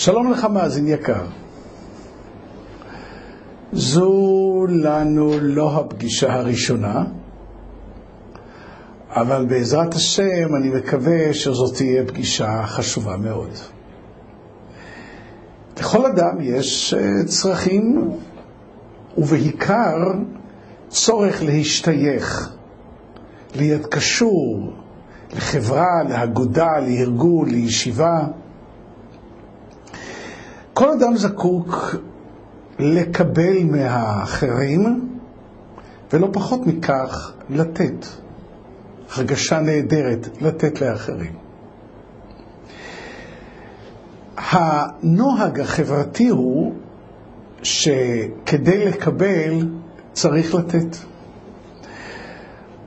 שלום לך מאזין יקר. זו לנו לא הפגישה הראשונה, אבל בעזרת השם אני מקווה שזאת תהיה פגישה חשובה מאוד. לכל אדם יש אה, צרכים, ובעיקר צורך להשתייך, להיות קשור לחברה, לאגודה, לארגון, לישיבה. כל אדם זקוק לקבל מהאחרים, ולא פחות מכך, לתת. הרגשה נהדרת, לתת לאחרים. הנוהג החברתי הוא שכדי לקבל צריך לתת.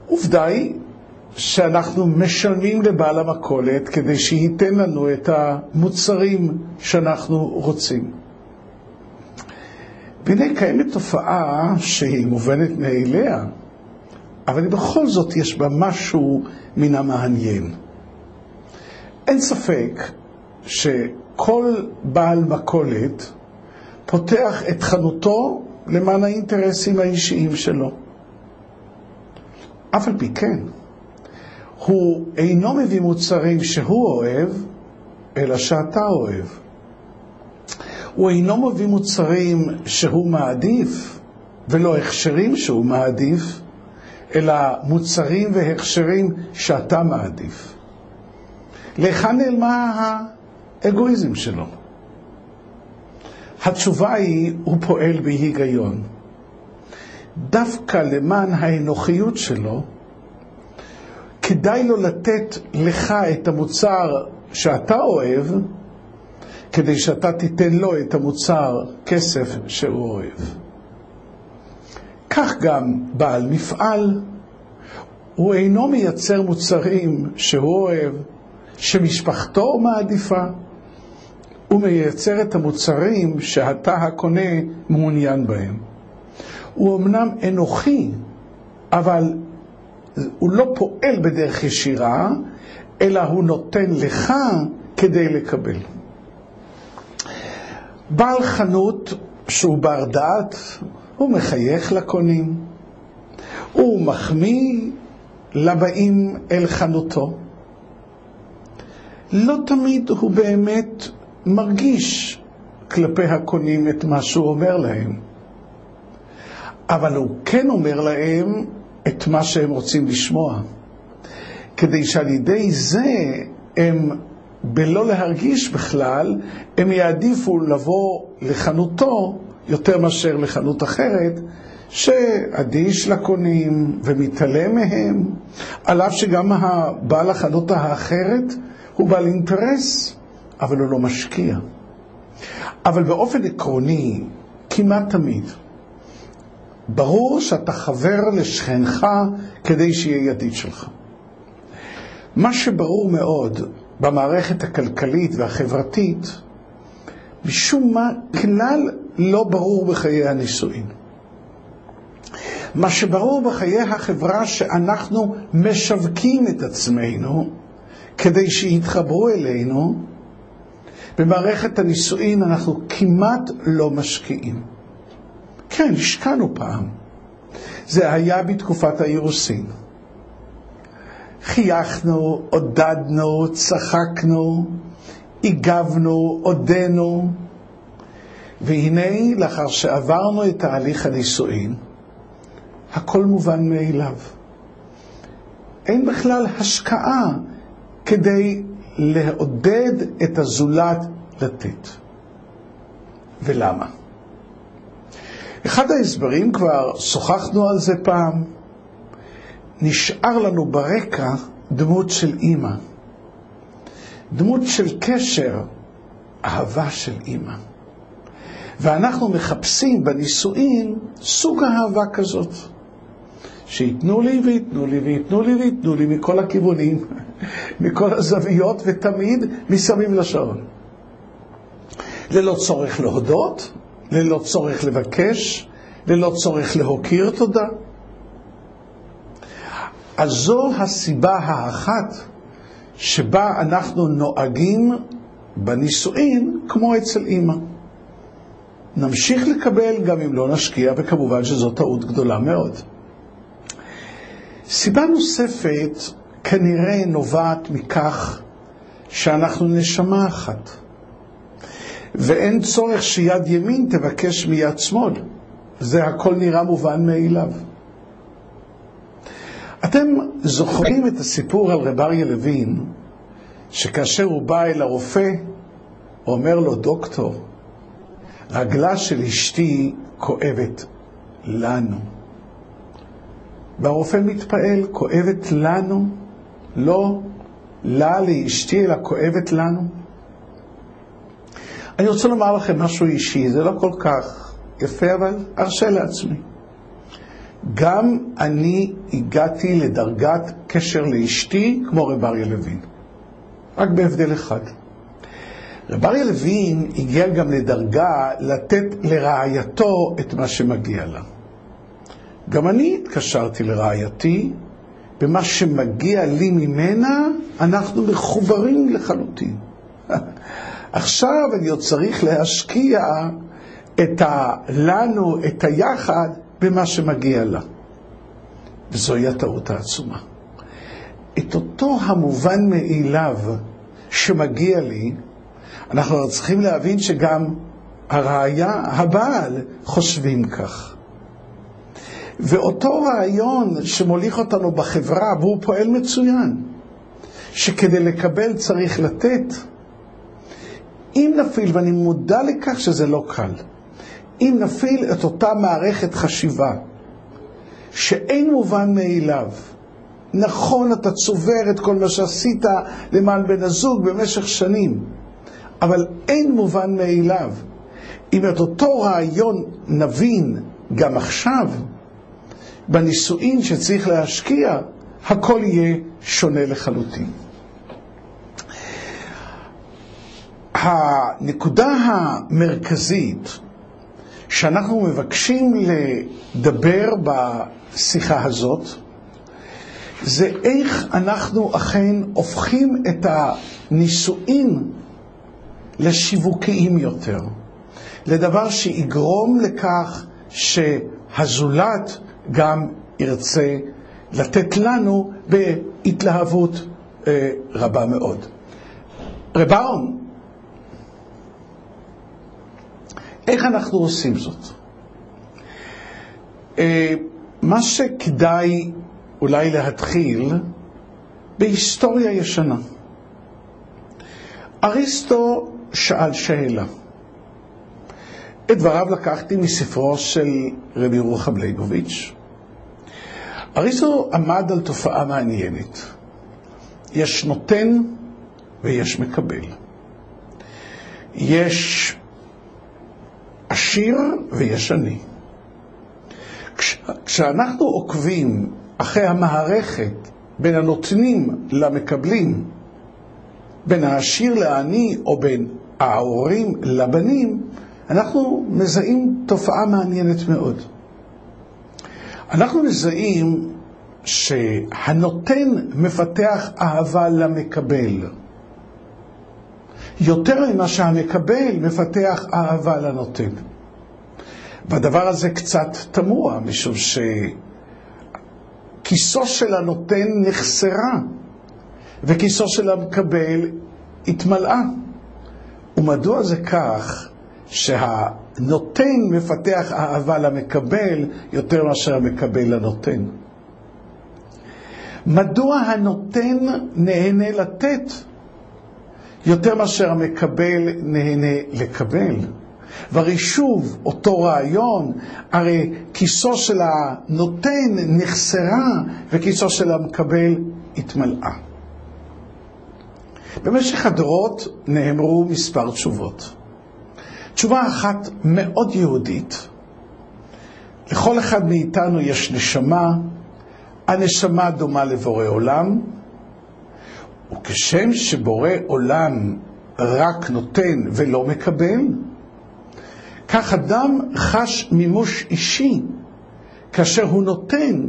עובדה היא שאנחנו משלמים לבעל המכולת כדי שייתן לנו את המוצרים שאנחנו רוצים. והנה קיימת תופעה שהיא מובנת מאליה, אבל בכל זאת יש בה משהו מן המעניין. אין ספק שכל בעל מכולת פותח את חנותו למען האינטרסים האישיים שלו. אף על פי כן, הוא אינו מביא מוצרים שהוא אוהב, אלא שאתה אוהב. הוא אינו מביא מוצרים שהוא מעדיף, ולא הכשרים שהוא מעדיף, אלא מוצרים והכשרים שאתה מעדיף. להיכן נעלמה האגואיזם שלו? התשובה היא, הוא פועל בהיגיון. דווקא למען האנוכיות שלו, כדאי לו לתת לך את המוצר שאתה אוהב, כדי שאתה תיתן לו את המוצר כסף שהוא אוהב. כך גם בעל מפעל, הוא אינו מייצר מוצרים שהוא אוהב, שמשפחתו מעדיפה, הוא מייצר את המוצרים שאתה הקונה מעוניין בהם. הוא אמנם אנוכי, אבל הוא לא פועל בדרך ישירה, אלא הוא נותן לך כדי לקבל. בעל חנות שהוא בר דעת, הוא מחייך לקונים, הוא מחמיא לבאים אל חנותו. לא תמיד הוא באמת מרגיש כלפי הקונים את מה שהוא אומר להם, אבל הוא כן אומר להם את מה שהם רוצים לשמוע, כדי שעל ידי זה הם, בלא להרגיש בכלל, הם יעדיפו לבוא לחנותו יותר מאשר לחנות אחרת, שאדיש לקונים ומתעלם מהם, על אף שגם בעל החנות האחרת הוא בעל אינטרס, אבל הוא לא משקיע. אבל באופן עקרוני, כמעט תמיד, ברור שאתה חבר לשכנך כדי שיהיה ידיד שלך. מה שברור מאוד במערכת הכלכלית והחברתית, משום מה כלל לא ברור בחיי הנישואין. מה שברור בחיי החברה שאנחנו משווקים את עצמנו כדי שיתחברו אלינו, במערכת הנישואין אנחנו כמעט לא משקיעים. כן, השקענו פעם. זה היה בתקופת האירוסין. חייכנו, עודדנו, צחקנו, הגבנו, עודנו, והנה, לאחר שעברנו את תהליך הנישואין, הכל מובן מאליו. אין בכלל השקעה כדי לעודד את הזולת לתת. ולמה? אחד ההסברים, כבר שוחחנו על זה פעם, נשאר לנו ברקע דמות של אימא. דמות של קשר, אהבה של אימא. ואנחנו מחפשים בנישואין סוג אהבה כזאת. שייתנו לי וייתנו לי וייתנו לי וייתנו לי מכל הכיוונים, מכל הזוויות, ותמיד מסביב לשעון. ללא צורך להודות, ללא צורך לבקש, ללא צורך להוקיר תודה. אז זו הסיבה האחת שבה אנחנו נוהגים בנישואין כמו אצל אימא. נמשיך לקבל גם אם לא נשקיע, וכמובן שזו טעות גדולה מאוד. סיבה נוספת כנראה נובעת מכך שאנחנו נשמה אחת, ואין צורך שיד ימין תבקש מיד שמאל. זה הכל נראה מובן מאליו. אתם זוכרים את הסיפור על רב אריה לוין, שכאשר הוא בא אל הרופא, אומר לו, דוקטור, רגלה של אשתי כואבת לנו. והרופא מתפעל, כואבת לנו? לא לה לאשתי, אלא כואבת לנו? אני רוצה לומר לכם משהו אישי, זה לא כל כך יפה, אבל ארשה לעצמי. גם אני הגעתי לדרגת קשר לאשתי כמו רב אריה לוין, רק בהבדל אחד. רב אריה לוין הגיע גם לדרגה לתת לרעייתו את מה שמגיע לה. גם אני התקשרתי לרעייתי, במה שמגיע לי ממנה, אנחנו מחוברים לחלוטין. עכשיו אני עוד צריך להשקיע את הלנו, את היחד, במה שמגיע לה. וזוהי הטעות העצומה. את אותו המובן מאליו שמגיע לי, אנחנו צריכים להבין שגם הראיה, הבעל, חושבים כך. ואותו רעיון שמוליך אותנו בחברה, והוא פועל מצוין, שכדי לקבל צריך לתת, אם נפעיל, ואני מודע לכך שזה לא קל, אם נפעיל את אותה מערכת חשיבה, שאין מובן מאליו, נכון, אתה צובר את כל מה שעשית למען בן הזוג במשך שנים, אבל אין מובן מאליו. אם את אותו רעיון נבין גם עכשיו, בנישואין שצריך להשקיע, הכל יהיה שונה לחלוטין. הנקודה המרכזית שאנחנו מבקשים לדבר בשיחה הזאת, זה איך אנחנו אכן הופכים את הנישואין לשיווקיים יותר, לדבר שיגרום לכך שהזולת גם ירצה לתת לנו בהתלהבות אה, רבה מאוד. רב אהרון, איך אנחנו עושים זאת? אה, מה שכדאי אולי להתחיל בהיסטוריה ישנה. אריסטו שאל שאלה. את דבריו לקחתי מספרו של רבי רוחם ליבוביץ'. אריסטו עמד על תופעה מעניינת. יש נותן ויש מקבל. יש עשיר ויש עני. כש, כשאנחנו עוקבים אחרי המערכת בין הנותנים למקבלים, בין העשיר לעני או בין ההורים לבנים, אנחנו מזהים תופעה מעניינת מאוד. אנחנו מזהים שהנותן מפתח אהבה למקבל. יותר ממה שהמקבל מפתח אהבה לנותן. והדבר הזה קצת תמוה, משום שכיסו של הנותן נחסרה, וכיסו של המקבל התמלאה. ומדוע זה כך שהנותן מפתח אהבה למקבל יותר מאשר המקבל לנותן? מדוע הנותן נהנה לתת יותר מאשר המקבל נהנה לקבל? והרי שוב, אותו רעיון, הרי כיסו של הנותן נחסרה וכיסו של המקבל התמלאה. במשך הדורות נאמרו מספר תשובות. תשובה אחת מאוד יהודית, לכל אחד מאיתנו יש נשמה, הנשמה דומה לבורא עולם, וכשם שבורא עולם רק נותן ולא מקבל, כך אדם חש מימוש אישי כאשר הוא נותן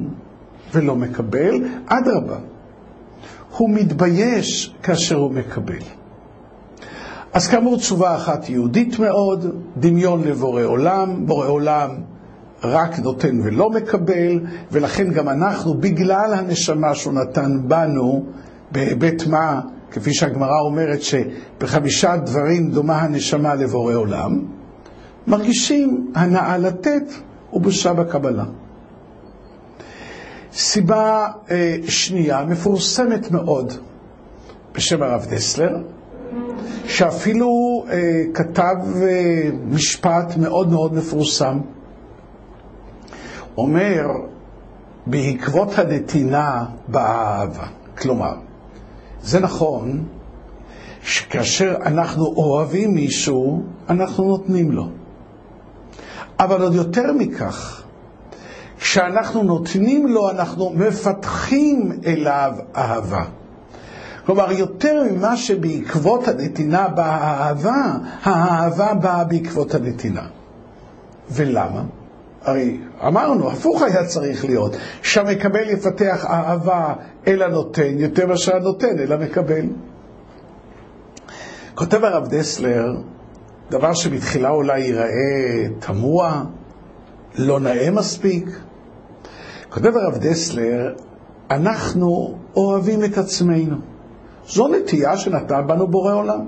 ולא מקבל, אדרבה, הוא מתבייש כאשר הוא מקבל. אז כאמור תשובה אחת יהודית מאוד, דמיון לבורא עולם, בורא עולם רק נותן ולא מקבל, ולכן גם אנחנו, בגלל הנשמה שהוא נתן בנו, בהיבט מה, כפי שהגמרא אומרת שבחמישה דברים דומה הנשמה לבורא עולם, מרגישים הנאה לתת ובושה בקבלה. סיבה אה, שנייה, מפורסמת מאוד, בשם הרב דסלר, שאפילו אה, כתב אה, משפט מאוד מאוד מפורסם. אומר, בעקבות הנתינה באהבה. כלומר, זה נכון שכאשר אנחנו אוהבים מישהו, אנחנו נותנים לו. אבל עוד יותר מכך, כשאנחנו נותנים לו, אנחנו מפתחים אליו אהבה. כלומר, יותר ממה שבעקבות הנתינה באה האהבה, האהבה באה בעקבות הנתינה. ולמה? הרי אמרנו, הפוך היה צריך להיות, שהמקבל יפתח אהבה אל הנותן, יותר מאשר הנותן אל המקבל. כותב הרב דסלר, דבר שבתחילה אולי ייראה תמוה, לא נאה מספיק. כותב הרב דסלר, אנחנו אוהבים את עצמנו. זו נטייה שנתן בנו בורא עולם.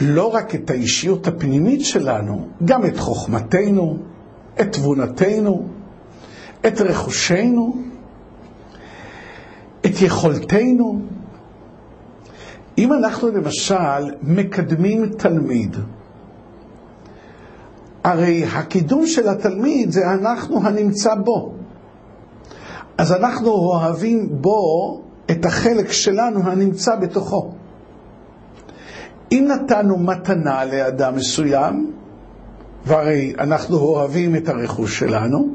לא רק את האישיות הפנימית שלנו, גם את חוכמתנו, את תבונתנו, את רכושנו, את יכולתנו. אם אנחנו למשל מקדמים תלמיד, הרי הקידום של התלמיד זה אנחנו הנמצא בו. אז אנחנו אוהבים בו את החלק שלנו הנמצא בתוכו. אם נתנו מתנה לאדם מסוים, והרי אנחנו אוהבים את הרכוש שלנו,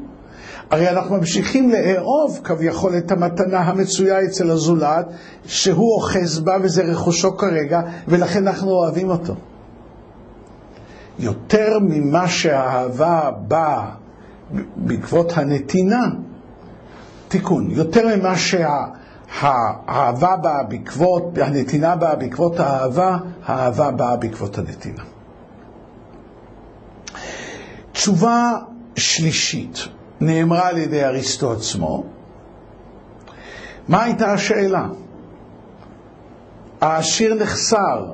הרי אנחנו ממשיכים לאהוב כביכול את המתנה המצויה אצל הזולת, שהוא אוחז בה וזה רכושו כרגע, ולכן אנחנו אוהבים אותו. יותר ממה שהאהבה באה בעקבות הנתינה, תיקון, יותר ממה שהאהבה באה בעקבות, הנתינה באה בעקבות האהבה, האהבה באה בעקבות הנתינה. תשובה שלישית נאמרה על ידי אריסטו עצמו. מה הייתה השאלה? העשיר נחסר,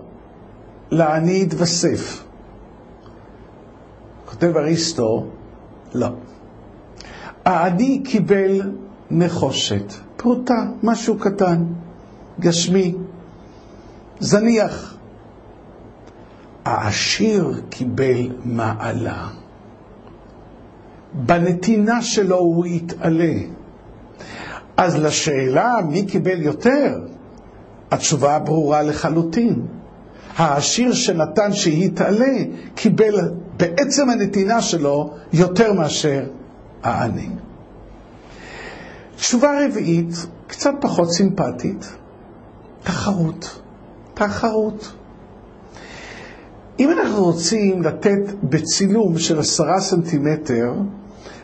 לעני התווסף. כותב אריסטו, לא. העני קיבל נחושת, פרוטה, משהו קטן, גשמי, זניח. העשיר קיבל מעלה. בנתינה שלו הוא יתעלה. אז לשאלה מי קיבל יותר, התשובה ברורה לחלוטין. העשיר שנתן שיתעלה קיבל בעצם הנתינה שלו יותר מאשר העני. תשובה רביעית, קצת פחות סימפטית, תחרות. תחרות. אם אנחנו רוצים לתת בצילום של עשרה סנטימטר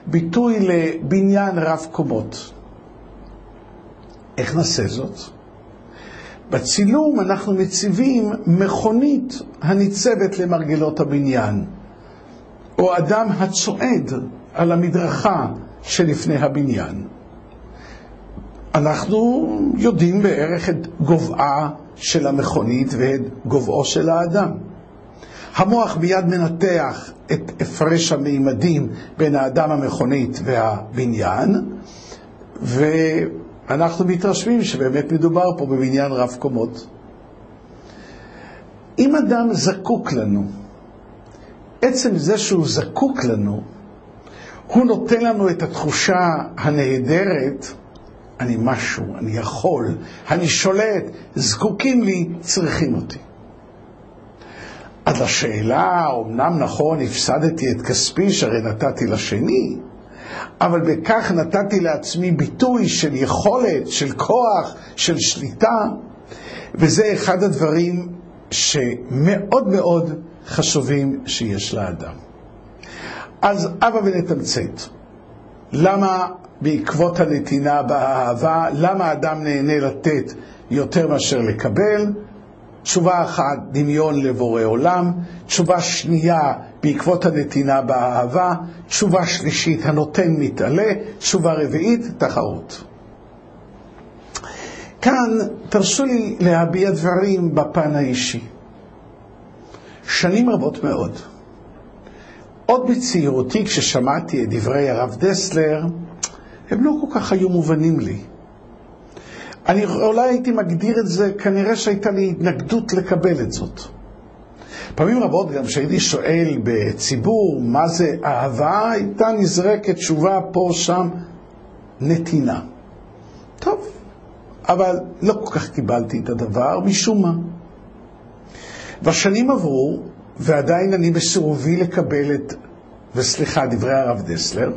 ביטוי לבניין רב קומות, איך נעשה זאת? בצילום אנחנו מציבים מכונית הניצבת למרגלות הבניין, או אדם הצועד על המדרכה שלפני הבניין. אנחנו יודעים בערך את גובהה של המכונית ואת גובהו של האדם. המוח מיד מנתח את הפרש המימדים בין האדם המכונית והבניין, ואנחנו מתרשמים שבאמת מדובר פה בבניין רב קומות. אם אדם זקוק לנו, עצם זה שהוא זקוק לנו, הוא נותן לנו את התחושה הנהדרת, אני משהו, אני יכול, אני שולט, זקוקים לי, צריכים אותי. אז השאלה, אמנם נכון, הפסדתי את כספי שהרי נתתי לשני, אבל בכך נתתי לעצמי ביטוי של יכולת, של כוח, של שליטה, וזה אחד הדברים שמאוד מאוד חשובים שיש לאדם. אז אבא ונתמצת, למה בעקבות הנתינה באהבה, למה אדם נהנה לתת יותר מאשר לקבל? תשובה אחת, דמיון לבורא עולם, תשובה שנייה, בעקבות הנתינה באהבה, תשובה שלישית, הנותן מתעלה, תשובה רביעית, תחרות. כאן תרשו לי להביע דברים בפן האישי. שנים רבות מאוד, עוד בצעירותי כששמעתי את דברי הרב דסלר, הם לא כל כך היו מובנים לי. אני אולי הייתי מגדיר את זה, כנראה שהייתה לי התנגדות לקבל את זאת. פעמים רבות גם כשהייתי שואל בציבור מה זה אהבה, הייתה נזרקת תשובה פה, שם, נתינה. טוב, אבל לא כל כך קיבלתי את הדבר, משום מה. והשנים עברו, ועדיין אני בסירובי לקבל את, וסליחה, דברי הרב דסלר,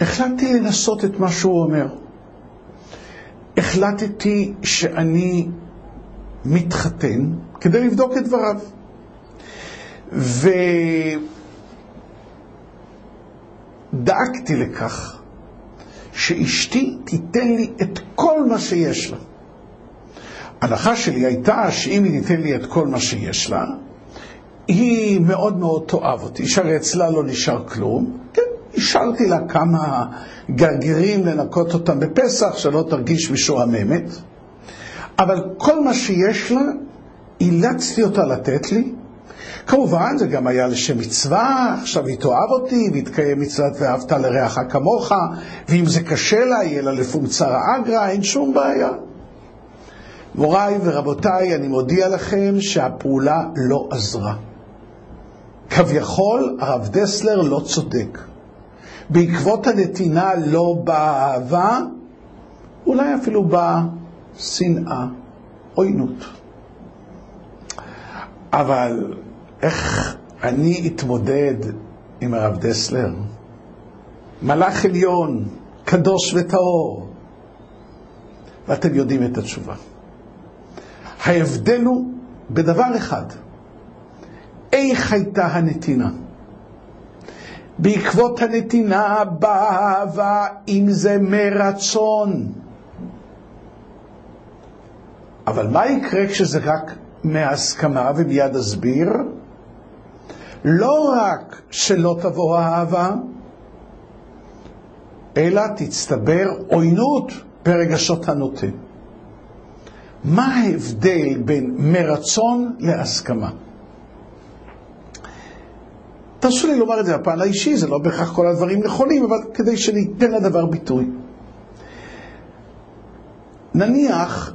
החלטתי לנסות את מה שהוא אומר. החלטתי שאני מתחתן כדי לבדוק את דבריו. ודאגתי לכך שאשתי תיתן לי את כל מה שיש לה. ההנחה שלי הייתה שאם היא תיתן לי את כל מה שיש לה, היא מאוד מאוד תאהב אותי, שהרי אצלה לא נשאר כלום. כן, השארתי לה כמה גרגירים לנקות אותם בפסח, שלא תרגיש משועממת. אבל כל מה שיש לה, אילצתי אותה לתת לי. כמובן, זה גם היה לשם מצווה, עכשיו היא תאהב אותי, והתקיים מצוות ואהבת לרעך כמוך, ואם זה קשה לה, יהיה לה לפומצר אגרא, אין שום בעיה. מוריי ורבותיי, אני מודיע לכם שהפעולה לא עזרה. כביכול, הרב דסלר לא צודק. בעקבות הנתינה לא באה אהבה, אולי אפילו באה שנאה, עוינות. אבל איך אני אתמודד עם הרב דסלר? מלאך עליון, קדוש וטהור. ואתם יודעים את התשובה. ההבדל הוא בדבר אחד, איך הייתה הנתינה? בעקבות הנתינה באהבה, אם זה מרצון. אבל מה יקרה כשזה רק מהסכמה, ומיד אסביר? לא רק שלא תבוא האהבה, אלא תצטבר עוינות ברגשות הנותן. מה ההבדל בין מרצון להסכמה? תרשו לי לומר את זה בפן האישי, זה לא בהכרח כל הדברים נכונים, אבל כדי שניתן לדבר ביטוי. נניח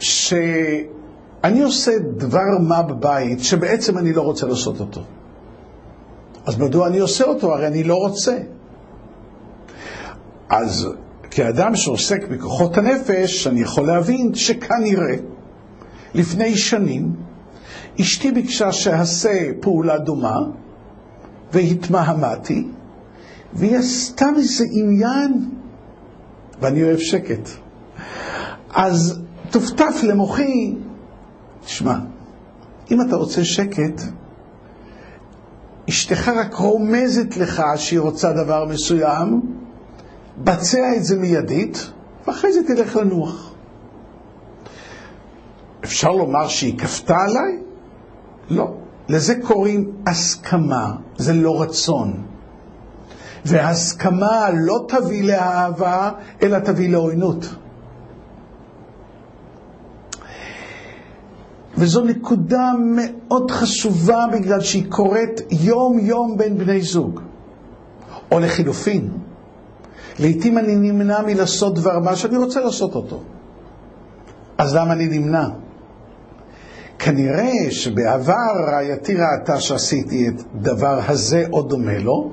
שאני עושה דבר מה בבית שבעצם אני לא רוצה לעשות אותו. אז מדוע אני עושה אותו? הרי אני לא רוצה. אז כאדם שעוסק בכוחות הנפש, אני יכול להבין שכנראה לפני שנים אשתי ביקשה שאעשה פעולה דומה, והתמהמהתי, והיא עשתה מזה עניין, ואני אוהב שקט. אז טופטף למוחי, תשמע, אם אתה רוצה שקט, אשתך רק רומזת לך שהיא רוצה דבר מסוים, בצע את זה מיידית, ואחרי זה תלך לנוח. אפשר לומר שהיא כפתה עליי? לא. לזה קוראים הסכמה, זה לא רצון. והסכמה לא תביא לאהבה, אלא תביא לעוינות. וזו נקודה מאוד חשובה בגלל שהיא קורית יום-יום בין בני זוג. או לחילופין, לעתים אני נמנע מלעשות דבר מה שאני רוצה לעשות אותו. אז למה אני נמנע? כנראה שבעבר רעייתי ראתה שעשיתי את דבר הזה או דומה לו,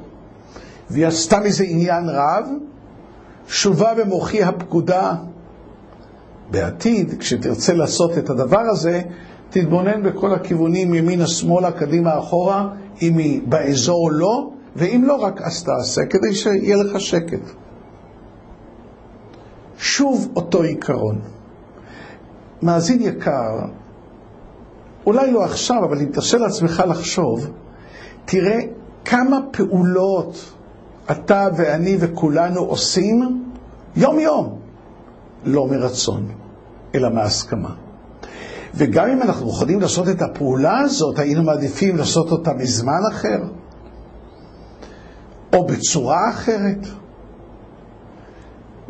והיא עשתה מזה עניין רב, שובה במוחי הפקודה. בעתיד, כשתרצה לעשות את הדבר הזה, תתבונן בכל הכיוונים, ימינה, שמאלה, קדימה, אחורה, אם היא באזור או לא, ואם לא, רק אז תעשה, כדי שיהיה לך שקט. שוב אותו עיקרון. מאזין יקר, אולי לא עכשיו, אבל אם תרשה לעצמך לחשוב, תראה כמה פעולות אתה ואני וכולנו עושים יום-יום, לא מרצון, אלא מהסכמה. וגם אם אנחנו יכולים לעשות את הפעולה הזאת, היינו מעדיפים לעשות אותה בזמן אחר, או בצורה אחרת,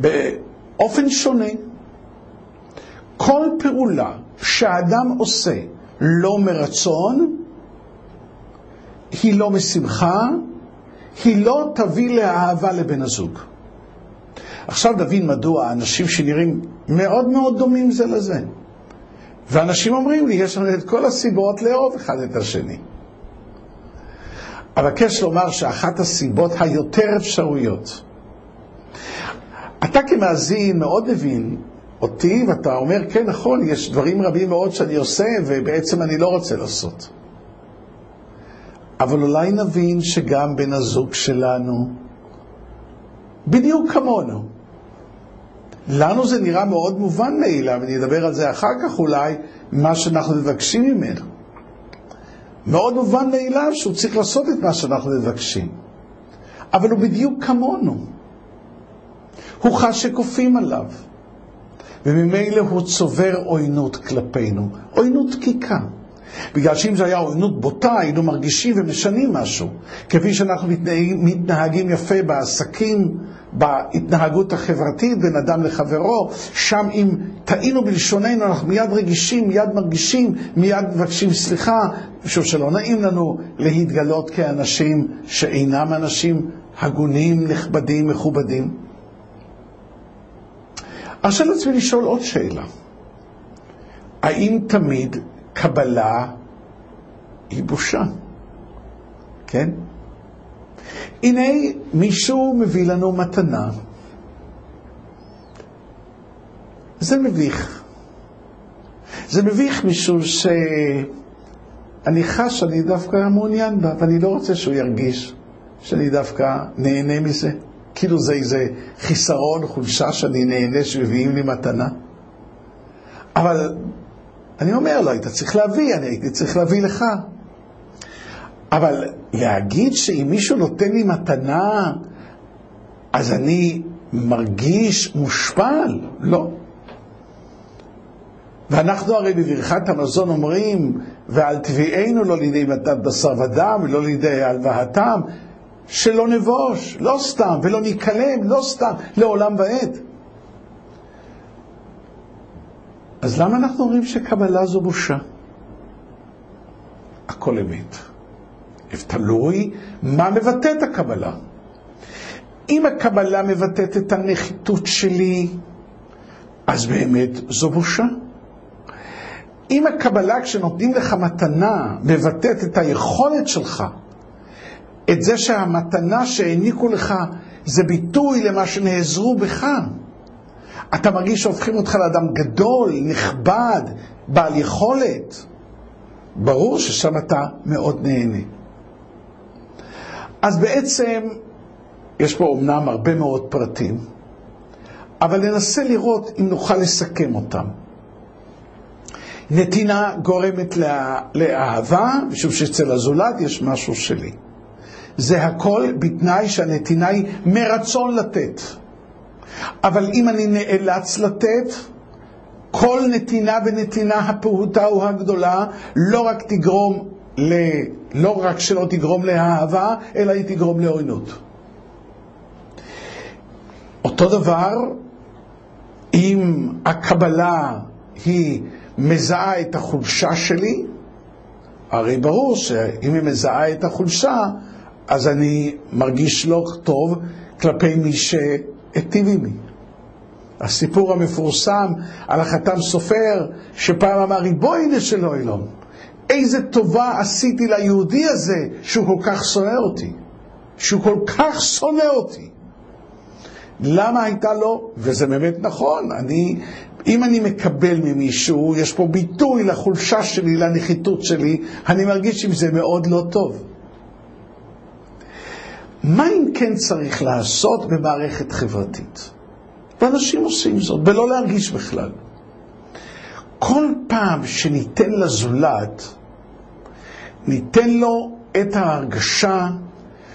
באופן שונה. כל פעולה שהאדם עושה לא מרצון, היא לא משמחה, היא לא תביא לאהבה לבן הזוג. עכשיו נבין מדוע אנשים שנראים מאוד מאוד דומים זה לזה. ואנשים אומרים לי, יש לנו את כל הסיבות לאהוב אחד את השני. אבקש לומר שאחת הסיבות היותר אפשרויות, אתה כמאזין מאוד מבין אותי, ואתה אומר, כן, נכון, יש דברים רבים מאוד שאני עושה, ובעצם אני לא רוצה לעשות. אבל אולי נבין שגם בן הזוג שלנו, בדיוק כמונו, לנו זה נראה מאוד מובן מאליו, ואני אדבר על זה אחר כך אולי, מה שאנחנו מבקשים ממנו. מאוד מובן מאליו שהוא צריך לעשות את מה שאנחנו מבקשים. אבל הוא בדיוק כמונו. הוא חש שכופים עליו. וממילא הוא צובר עוינות כלפינו, עוינות דקיקה. בגלל שאם זו הייתה עוינות בוטה, היינו מרגישים ומשנים משהו. כפי שאנחנו מתנהגים, מתנהגים יפה בעסקים, בהתנהגות החברתית בין אדם לחברו, שם אם טעינו בלשוננו, אנחנו מיד רגישים, מיד מרגישים, מיד מבקשים סליחה, משום שלא נעים לנו להתגלות כאנשים שאינם אנשים הגונים, נכבדים, מכובדים. ארשה לעצמי לשאול עוד שאלה. האם תמיד קבלה היא בושה? כן? הנה מישהו מביא לנו מתנה. זה מביך. זה מביך משום שאני חש שאני דווקא מעוניין בה, ואני לא רוצה שהוא ירגיש שאני דווקא נהנה מזה. כאילו זה איזה חיסרון, חולשה שאני נהנה שמביאים לי מתנה. אבל אני אומר לו, היית צריך להביא, אני הייתי צריך להביא לך. אבל להגיד שאם מישהו נותן לי מתנה, אז אני מרגיש מושפל? לא. ואנחנו הרי בברכת המזון אומרים, ועל תביאנו לא לידי בשר ודם, ולא לידי הלוואתם, שלא נבוש, לא סתם, ולא ניכלם, לא סתם, לעולם ועד. אז למה אנחנו אומרים שקבלה זו בושה? הכל אמת. תלוי מה מבטא את הקבלה. אם הקבלה מבטאת את הנחיתות שלי, אז באמת זו בושה. אם הקבלה, כשנותנים לך מתנה, מבטאת את היכולת שלך את זה שהמתנה שהעניקו לך זה ביטוי למה שנעזרו בך. אתה מרגיש שהופכים אותך לאדם גדול, נכבד, בעל יכולת. ברור ששם אתה מאוד נהנה. אז בעצם, יש פה אומנם הרבה מאוד פרטים, אבל ננסה לראות אם נוכל לסכם אותם. נתינה גורמת לה, לאהבה, משום שאצל הזולת יש משהו שלי. זה הכל בתנאי שהנתינה היא מרצון לתת. אבל אם אני נאלץ לתת, כל נתינה ונתינה הפעוטה או הגדולה לא רק תגרום ל... לא רק שלא תגרום לאהבה, אלא היא תגרום לעוינות. אותו דבר, אם הקבלה היא מזהה את החולשה שלי, הרי ברור שאם היא מזהה את החולשה, אז אני מרגיש לא טוב כלפי מי שהיטיב עמי. הסיפור המפורסם על החתם סופר, שפעם אמר, ריבונו של עולם, איזה טובה עשיתי ליהודי הזה שהוא כל כך שונא אותי, שהוא כל כך שונא אותי. למה הייתה לו, וזה באמת נכון, אני, אם אני מקבל ממישהו, יש פה ביטוי לחולשה שלי, לנחיתות שלי, אני מרגיש עם זה מאוד לא טוב. מה אם כן צריך לעשות במערכת חברתית? ואנשים עושים זאת, ולא להרגיש בכלל. כל פעם שניתן לזולת, ניתן לו את ההרגשה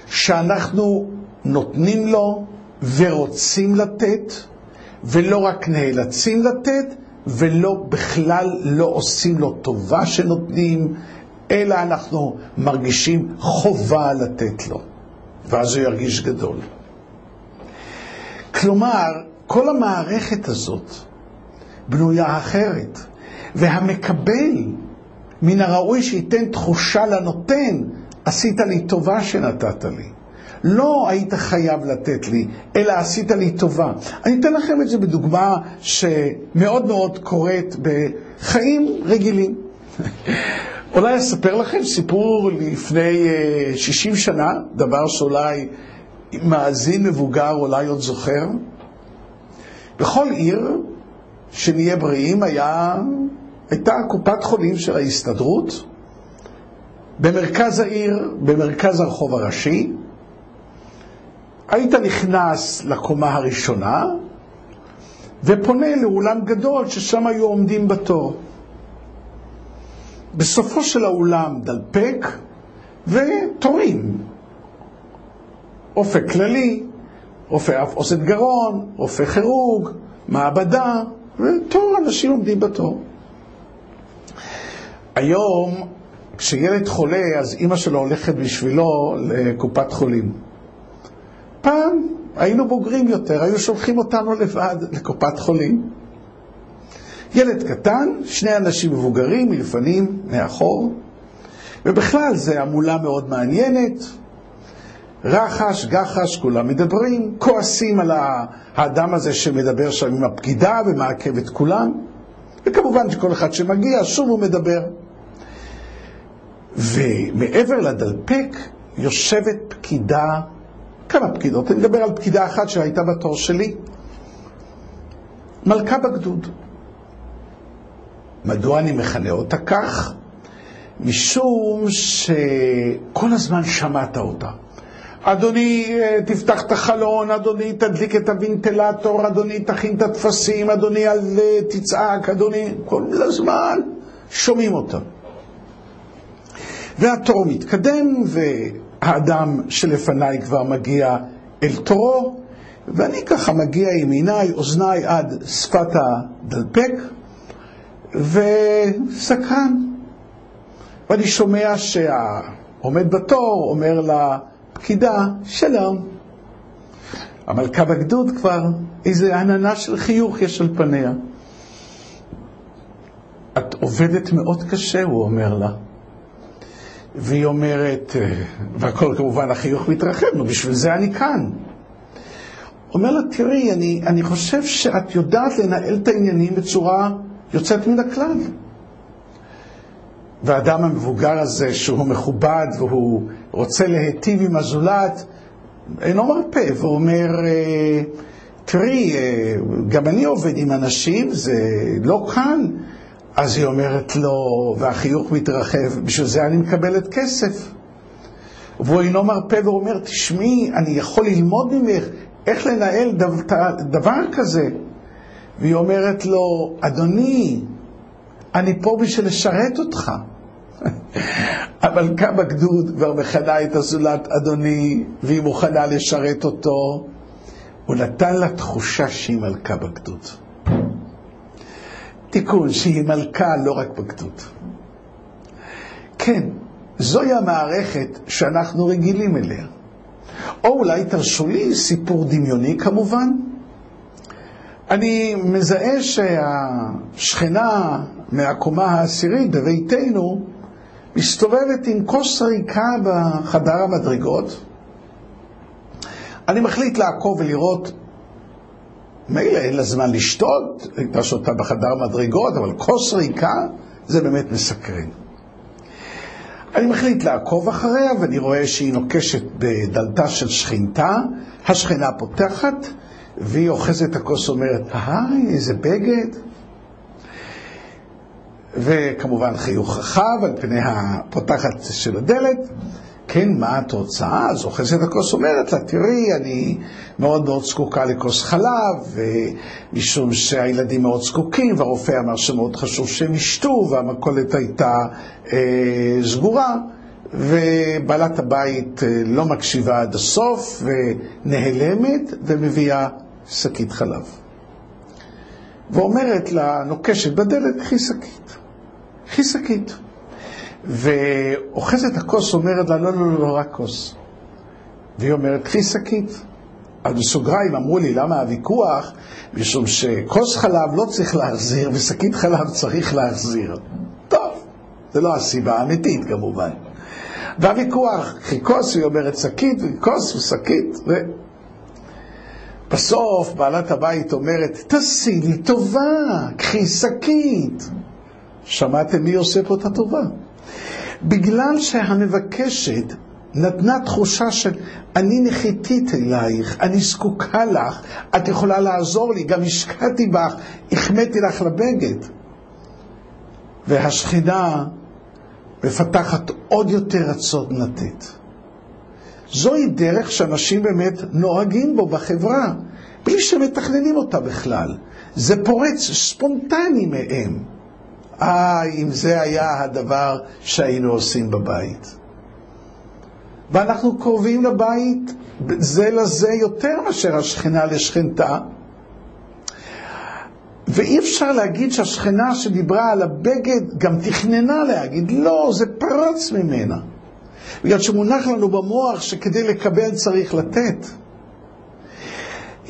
שאנחנו נותנים לו ורוצים לתת, ולא רק נאלצים לתת, ולא, בכלל לא עושים לו טובה שנותנים, אלא אנחנו מרגישים חובה לתת לו, ואז הוא ירגיש גדול. כלומר, כל המערכת הזאת בנויה אחרת, והמקבל מן הראוי שייתן תחושה לנותן, עשית לי טובה שנתת לי. לא היית חייב לתת לי, אלא עשית לי טובה. אני אתן לכם את זה בדוגמה שמאוד מאוד קורית בחיים רגילים. אולי אספר לכם סיפור לפני 60 אה, שנה, דבר שאולי מאזין מבוגר אולי עוד זוכר. בכל עיר, שנהיה בריאים, היה, הייתה קופת חולים של ההסתדרות, במרכז העיר, במרכז הרחוב הראשי. היית נכנס לקומה הראשונה ופונה לאולם גדול ששם היו עומדים בתור. בסופו של האולם דלפק ותורים. רופא כללי, רופא אף אוסת גרון, רופא כירוג, מעבדה, ותור אנשים עומדים בתור. היום, כשילד חולה, אז אימא שלו הולכת בשבילו לקופת חולים. פעם היינו בוגרים יותר, היו שולחים אותנו לבד לקופת חולים. ילד קטן, שני אנשים מבוגרים, מלפנים, מאחור, ובכלל זה המולה מאוד מעניינת, רחש, גחש, כולם מדברים, כועסים על האדם הזה שמדבר שם עם הפקידה ומעכב את כולם, וכמובן שכל אחד שמגיע, שוב הוא מדבר. ומעבר לדלפק יושבת פקידה, כמה פקידות, אני מדבר על פקידה אחת שהייתה בתור שלי, מלכה בגדוד. מדוע אני מכנה אותה כך? משום שכל הזמן שמעת אותה. אדוני, אה, תפתח את החלון, אדוני, תדליק את הוונטילטור, אדוני, תכין את הטפסים, אדוני, אל אה, תצעק, אדוני, כל הזמן שומעים אותה. והתור מתקדם, והאדם שלפניי כבר מגיע אל תורו, ואני ככה מגיע עם עיניי, אוזניי עד שפת הדלפק, וסקרן. ואני שומע שהעומד בתור אומר לה, פקידה, שלום. המלכה בגדוד כבר, איזה עננה של חיוך יש על פניה. את עובדת מאוד קשה, הוא אומר לה. והיא אומרת, והכל כמובן החיוך מתרחב, נו בשביל זה אני כאן. אומר לה, תראי, אני, אני חושב שאת יודעת לנהל את העניינים בצורה יוצאת מן הכלל. והאדם המבוגר הזה, שהוא מכובד והוא רוצה להיטיב עם הזולת, אינו מרפה ואומר, אה, תראי, אה, גם אני עובד עם אנשים, זה לא קל. אז היא אומרת לו, והחיוך מתרחב, בשביל זה אני מקבלת כסף. והוא אינו מרפה ואומר, תשמעי, אני יכול ללמוד ממך איך לנהל דבר כזה. והיא אומרת לו, אדוני, אני פה בשביל לשרת אותך. המלכה בגדוד כבר מכנה את הזולת אדוני, והיא מוכנה לשרת אותו. הוא נתן לה תחושה שהיא מלכה בגדוד. תיקון, שהיא מלכה לא רק בגדוד. כן, זוהי המערכת שאנחנו רגילים אליה. או אולי תרשו לי סיפור דמיוני כמובן. אני מזהה שהשכנה מהקומה העשירית בביתנו מסתובבת עם כוס ריקה בחדר המדרגות. אני מחליט לעקוב ולראות, מילא אין לה זמן לשתות, הייתה שותה בחדר מדרגות, אבל כוס ריקה זה באמת מסקרן. אני מחליט לעקוב אחריה ואני רואה שהיא נוקשת בדלתה של שכנתה, השכנה פותחת והיא אוחזת את הכוס ואומרת, היי, איזה בגד. וכמובן חיוך רחב על פני הפותחת של הדלת. כן, מה את רוצה? אז אוחזת הכוס אומרת לה, תראי, אני מאוד מאוד זקוקה לכוס חלב, משום שהילדים מאוד זקוקים, והרופא אמר שמאוד חשוב שהם ישתו, והמכולת הייתה אה, סגורה, ובעלת הבית אה, לא מקשיבה עד הסוף, ונעלמת, ומביאה שקית חלב. ואומרת לנוקשת בדלת, קחי שקית. קחי שקית. ואוחזת הכוס אומרת לה, לא, לא, לא, לא, רק כוס. והיא אומרת, קחי שקית. אז בסוגריים אמרו לי, למה הוויכוח? משום שכוס חלב לא צריך להחזיר ושקית חלב צריך להחזיר. טוב, זה לא הסיבה האמיתית כמובן. והוויכוח, קחי כוס, היא אומרת שקית, וכוס ושקית, ו... בסוף בעלת הבית אומרת, תעשי לי טובה, קחי שקית. שמעתם מי עושה פה את הטובה? בגלל שהמבקשת נתנה תחושה של אני נחיתית אלייך, אני זקוקה לך, את יכולה לעזור לי, גם השקעתי בך, החמאתי לך לבגד. והשכינה מפתחת עוד יותר רצון לתת. זוהי דרך שאנשים באמת נוהגים בו בחברה, בלי שמתכננים אותה בכלל. זה פורץ ספונטני מהם. אה, אם זה היה הדבר שהיינו עושים בבית. ואנחנו קרובים לבית זה לזה יותר מאשר השכנה לשכנתה. ואי אפשר להגיד שהשכנה שדיברה על הבגד גם תכננה להגיד, לא, זה פרץ ממנה. בגלל שמונח לנו במוח שכדי לקבל צריך לתת.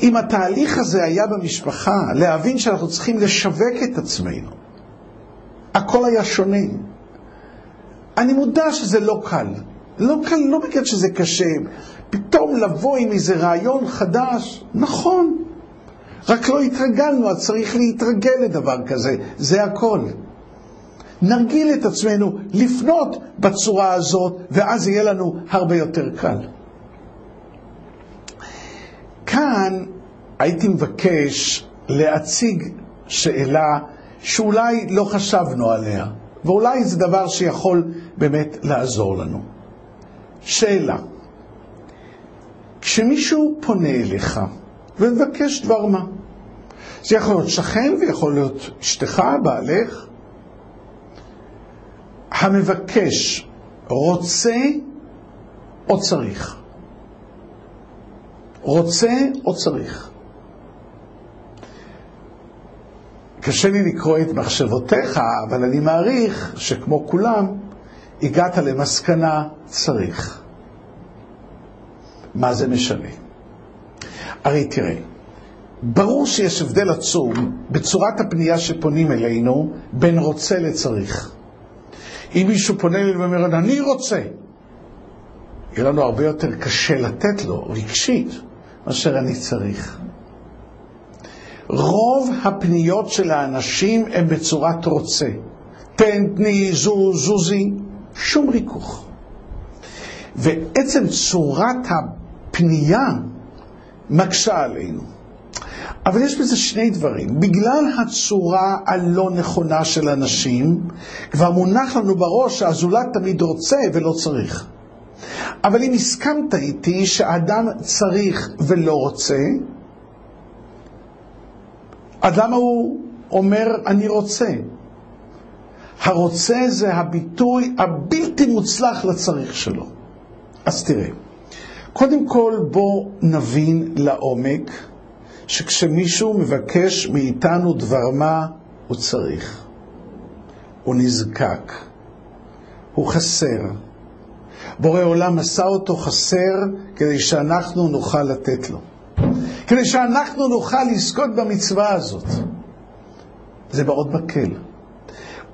אם התהליך הזה היה במשפחה, להבין שאנחנו צריכים לשווק את עצמנו, הכל היה שונה. אני מודע שזה לא קל. לא קל, לא בגלל שזה קשה. פתאום לבוא עם איזה רעיון חדש, נכון. רק לא התרגלנו, אז צריך להתרגל לדבר כזה, זה הכל. נרגיל את עצמנו לפנות בצורה הזאת, ואז יהיה לנו הרבה יותר קל. כאן הייתי מבקש להציג שאלה שאולי לא חשבנו עליה, ואולי זה דבר שיכול באמת לעזור לנו. שאלה, כשמישהו פונה אליך ומבקש דבר מה, זה יכול להיות שכן ויכול להיות אשתך, בעלך, המבקש רוצה או צריך? רוצה או צריך? קשה לי לקרוא את מחשבותיך, אבל אני מעריך שכמו כולם, הגעת למסקנה צריך. מה זה משנה? הרי תראה, ברור שיש הבדל עצום בצורת הפנייה שפונים אלינו בין רוצה לצריך. אם מישהו פונה אלינו ואומר, אני רוצה, יהיה לנו הרבה יותר קשה לתת לו, רגשית, מאשר אני צריך. רוב הפניות של האנשים הן בצורת רוצה. תן, תני, זוז, זוזי, שום ריכוך. ועצם צורת הפנייה מקשה עלינו. אבל יש בזה שני דברים. בגלל הצורה הלא נכונה של אנשים, כבר מונח לנו בראש שהזולת תמיד רוצה ולא צריך. אבל אם הסכמת איתי שאדם צריך ולא רוצה, אז למה הוא אומר אני רוצה? הרוצה זה הביטוי הבלתי מוצלח לצריך שלו. אז תראה, קודם כל בוא נבין לעומק שכשמישהו מבקש מאיתנו דבר מה, הוא צריך. הוא נזקק. הוא חסר. בורא עולם עשה אותו חסר כדי שאנחנו נוכל לתת לו. כדי שאנחנו נוכל לזכות במצווה הזאת. זה מאוד מקל.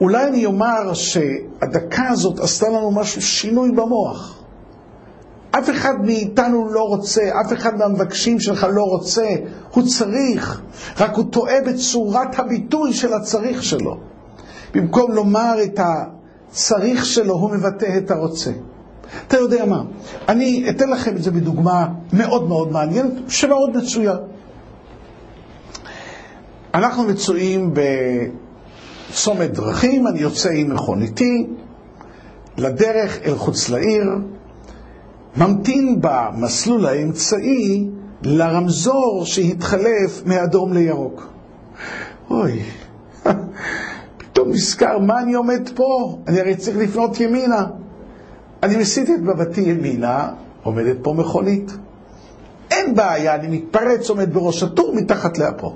אולי אני אומר שהדקה הזאת עשתה לנו משהו, שינוי במוח. אף אחד מאיתנו לא רוצה, אף אחד מהמבקשים שלך לא רוצה, הוא צריך, רק הוא טועה בצורת הביטוי של הצריך שלו. במקום לומר את הצריך שלו, הוא מבטא את הרוצה. אתה יודע מה, אני אתן לכם את זה בדוגמה מאוד מאוד מעניינת, שמאוד מצויה. אנחנו מצויים בצומת דרכים, אני יוצא עם מכוניתי לדרך אל חוץ לעיר, ממתין במסלול האמצעי לרמזור שהתחלף מאדום לירוק. אוי, פתאום נזכר, מה אני עומד פה? אני הרי צריך לפנות ימינה. אני מסיט את מבטי ימינה, עומדת פה מכונית. אין בעיה, אני מתפרץ, עומד בראש הטור מתחת לאפו.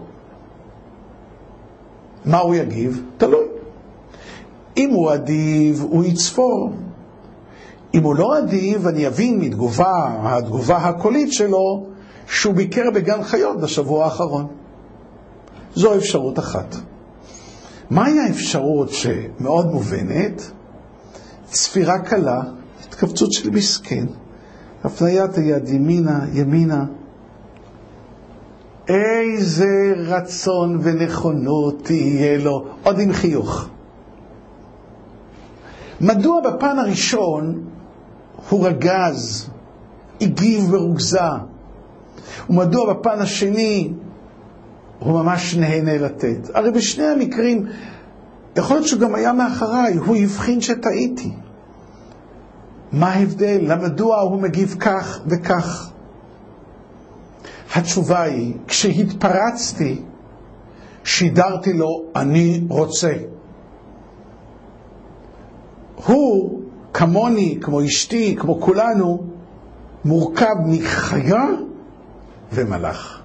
מה הוא יגיב? תלוי. אם הוא אדיב, הוא יצפור. אם הוא לא אדיב, אני אבין מתגובה, התגובה הקולית שלו, שהוא ביקר בגן חיות בשבוע האחרון. זו אפשרות אחת. מהי האפשרות שמאוד מובנת? צפירה קלה, התכווצות של מסכן, הפניית היד ימינה, ימינה. איזה רצון ונכונות תהיה לו, עוד עם חיוך. מדוע בפן הראשון הוא רגז, הגיב ברוגזה, ומדוע בפן השני הוא ממש נהנה לתת? הרי בשני המקרים, יכול להיות שהוא גם היה מאחריי, הוא הבחין שטעיתי. מה ההבדל? מדוע הוא מגיב כך וכך? התשובה היא, כשהתפרצתי, שידרתי לו, אני רוצה. הוא, כמוני, כמו אשתי, כמו כולנו, מורכב מחיה ומלאך.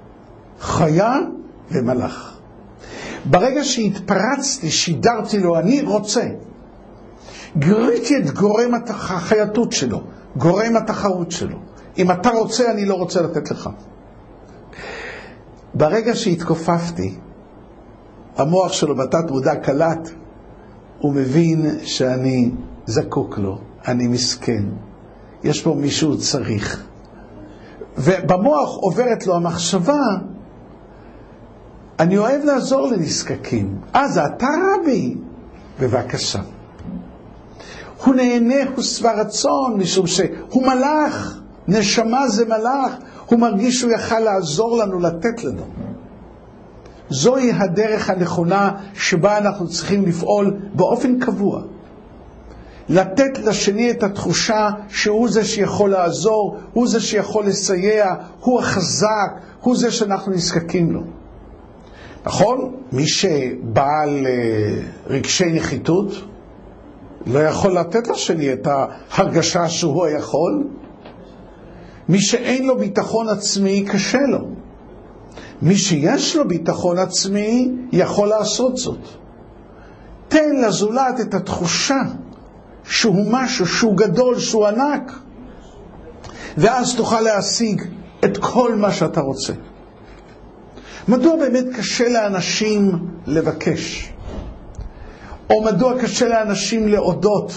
חיה ומלאך. ברגע שהתפרצתי, שידרתי לו, אני רוצה. גריתי את גורם החייתות שלו, גורם התחרות שלו. אם אתה רוצה, אני לא רוצה לתת לך. ברגע שהתכופפתי, המוח שלו בתת מודע קלט, הוא מבין שאני זקוק לו, אני מסכן, יש פה מישהו צריך. ובמוח עוברת לו המחשבה, אני אוהב לעזור לנזקקים. אה, זה אתה רבי? בבקשה. הוא נהנה, הוא שבע רצון, משום שהוא מלאך, נשמה זה מלאך, הוא מרגיש שהוא יכל לעזור לנו, לתת לנו. זוהי הדרך הנכונה שבה אנחנו צריכים לפעול באופן קבוע. לתת לשני את התחושה שהוא זה שיכול לעזור, הוא זה שיכול לסייע, הוא החזק, הוא זה שאנחנו נזקקים לו. נכון? מי שבעל אה, רגשי נחיתות לא יכול לתת לשני את ההרגשה שהוא היכול. מי שאין לו ביטחון עצמי, קשה לו. מי שיש לו ביטחון עצמי, יכול לעשות זאת. תן לזולת את התחושה שהוא משהו, שהוא גדול, שהוא ענק, ואז תוכל להשיג את כל מה שאתה רוצה. מדוע באמת קשה לאנשים לבקש? או מדוע קשה לאנשים להודות?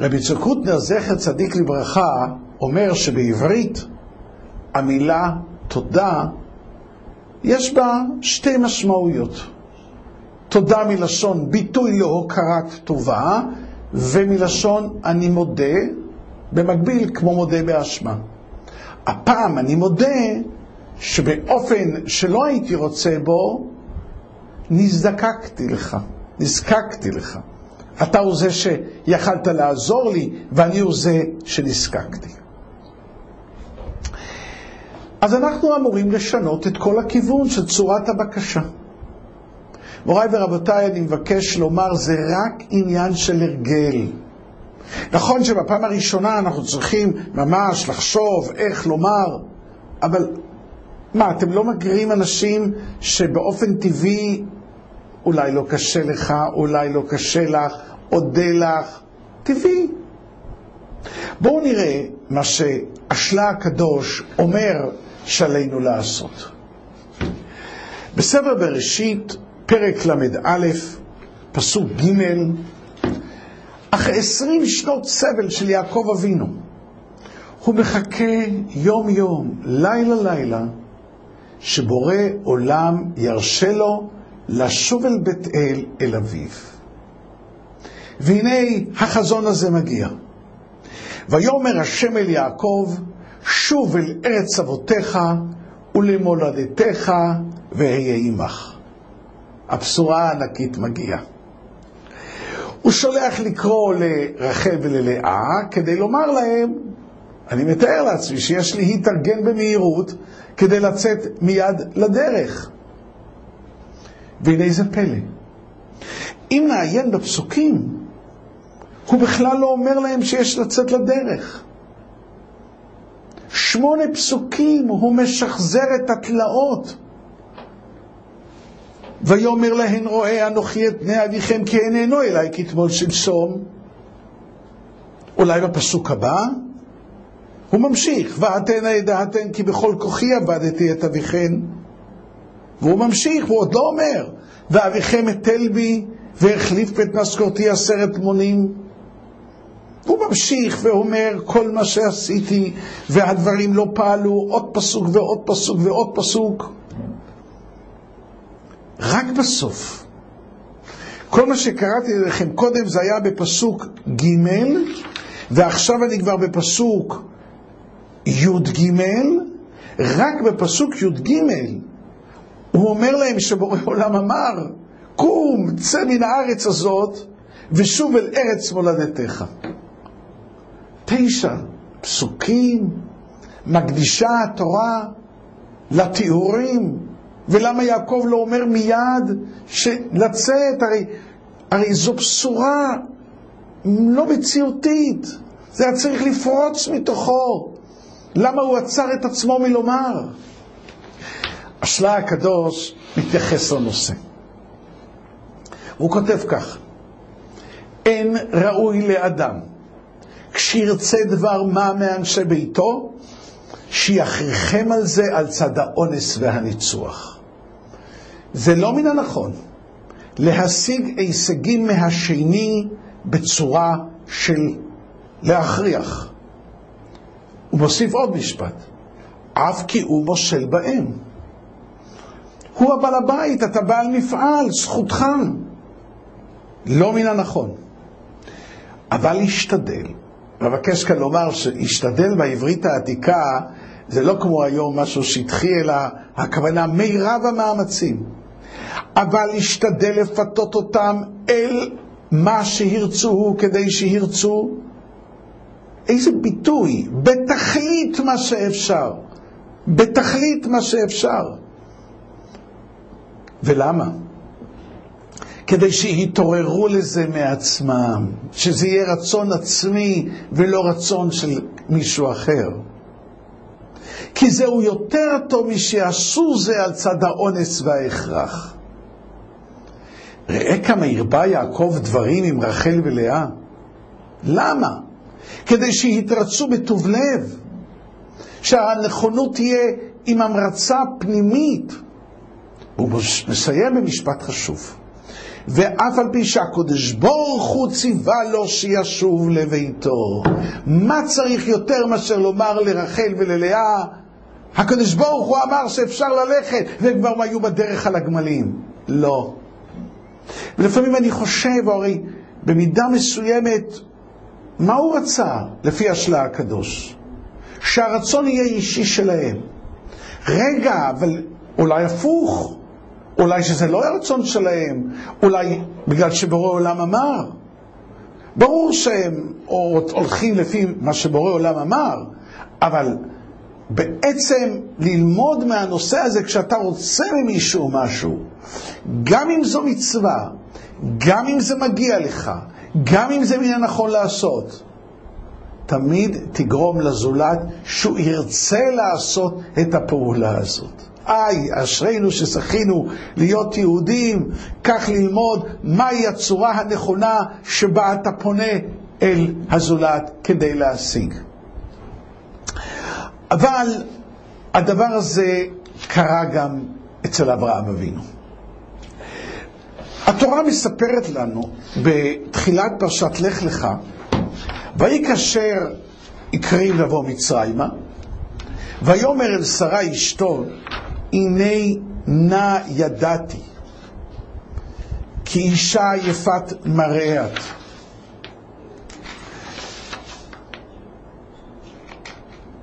רבי צוקוטנר, זכר צדיק לברכה, אומר שבעברית המילה תודה, יש בה שתי משמעויות. תודה מלשון ביטוי להוקרת טובה, ומלשון אני מודה, במקביל כמו מודה באשמה. הפעם אני מודה שבאופן שלא הייתי רוצה בו, נזדקקתי לך, נזקקתי לך. אתה הוא זה שיכלת לעזור לי, ואני הוא זה שנזקקתי. אז אנחנו אמורים לשנות את כל הכיוון של צורת הבקשה. מוריי ורבותיי, אני מבקש לומר, זה רק עניין של הרגל. נכון שבפעם הראשונה אנחנו צריכים ממש לחשוב איך לומר, אבל מה, אתם לא מכירים אנשים שבאופן טבעי אולי לא קשה לך, אולי לא קשה לך, אודה לך, טבעי. בואו נראה מה שאשלה הקדוש אומר שעלינו לעשות. בספר בראשית, פרק ל"א, פסוק ג', אחרי עשרים שנות סבל של יעקב אבינו, הוא מחכה יום-יום, לילה-לילה, שבורא עולם ירשה לו לשוב אל בית אל, אל אביו. והנה החזון הזה מגיע. ויאמר השם אל יעקב, שוב אל ארץ אבותיך ולמולדתך ואהיה עמך. הבשורה הענקית מגיעה. הוא שולח לקרוא לרחל וללאה כדי לומר להם, אני מתאר לעצמי שיש להתארגן במהירות כדי לצאת מיד לדרך. והנה זה פלא. אם נעיין בפסוקים, הוא בכלל לא אומר להם שיש לצאת לדרך. שמונה פסוקים הוא משחזר את התלאות. ויאמר להן רואה אנוכי את פני אביכם כי איננו אליי כתמול שלשום. אולי בפסוק הבא? הוא ממשיך, ועתנה ידעתן כי בכל כוחי עבדתי את אביכן. והוא ממשיך, הוא עוד לא אומר, ואביכם אתל בי והחליף את משכורתי עשרת מונים. הוא ממשיך ואומר, כל מה שעשיתי והדברים לא פעלו, עוד פסוק ועוד פסוק ועוד פסוק. רק בסוף. כל מה שקראתי לכם קודם זה היה בפסוק ג' ועכשיו אני כבר בפסוק י"ג, רק בפסוק י"ג הוא אומר להם שבורא עולם אמר, קום, צא מן הארץ הזאת ושוב אל ארץ מולדתך. תשע פסוקים מקדישה התורה לתיאורים, ולמה יעקב לא אומר מיד לצאת? הרי, הרי זו בשורה לא מציאותית, זה היה צריך לפרוץ מתוכו. למה הוא עצר את עצמו מלומר? השלה הקדוש מתייחס לנושא. הוא כותב כך: אין ראוי לאדם כשירצה דבר מה מאנשי ביתו, שיכריכם על זה על צד האונס והניצוח. זה לא מן הנכון להשיג הישגים מהשני בצורה של להכריח. הוא מוסיף עוד משפט, אף כי הוא מושל בהם. הוא הבעל הבית, אתה בעל מפעל, זכותך. לא מן הנכון. אבל להשתדל. מבקש כאן לומר שהשתדל בעברית העתיקה זה לא כמו היום משהו שטחי, אלא הכוונה מירב המאמצים. אבל להשתדל לפתות אותם אל מה שירצו כדי שירצו. איזה ביטוי, בתכלית מה שאפשר. בתכלית מה שאפשר. ולמה? כדי שיתעוררו לזה מעצמם, שזה יהיה רצון עצמי ולא רצון של מישהו אחר. כי זהו יותר טוב משיעשו זה על צד האונס וההכרח. ראה כמה הרבה יעקב דברים עם רחל ולאה. למה? כדי שיתרצו בטוב לב, שהנכונות תהיה עם המרצה פנימית. הוא מסיים במשפט חשוב. ואף על פי שהקודש ברוך הוא ציווה לו שישוב לביתו. מה צריך יותר מאשר לומר לרחל וללאה? הקדוש ברוך הוא אמר שאפשר ללכת, והם כבר היו בדרך על הגמלים. לא. ולפעמים אני חושב, הרי במידה מסוימת, מה הוא רצה לפי השלה הקדוש? שהרצון יהיה אישי שלהם. רגע, אבל אולי הפוך. אולי שזה לא הרצון שלהם, אולי בגלל שבורא עולם אמר. ברור שהם הולכים לפי מה שבורא עולם אמר, אבל בעצם ללמוד מהנושא הזה כשאתה רוצה ממישהו משהו, גם אם זו מצווה, גם אם זה מגיע לך, גם אם זה מן הנכון לעשות, תמיד תגרום לזולת שהוא ירצה לעשות את הפעולה הזאת. איי, אשרינו שזכינו להיות יהודים, כך ללמוד מהי הצורה הנכונה שבה אתה פונה אל הזולת כדי להשיג. אבל הדבר הזה קרה גם אצל אברהם אבינו. התורה מספרת לנו בתחילת פרשת לך לך, ויהי כאשר הקריב לבוא מצרימה, ויאמר אל שרה אשתו, הנה נא ידעתי, כי אישה יפת מראה את.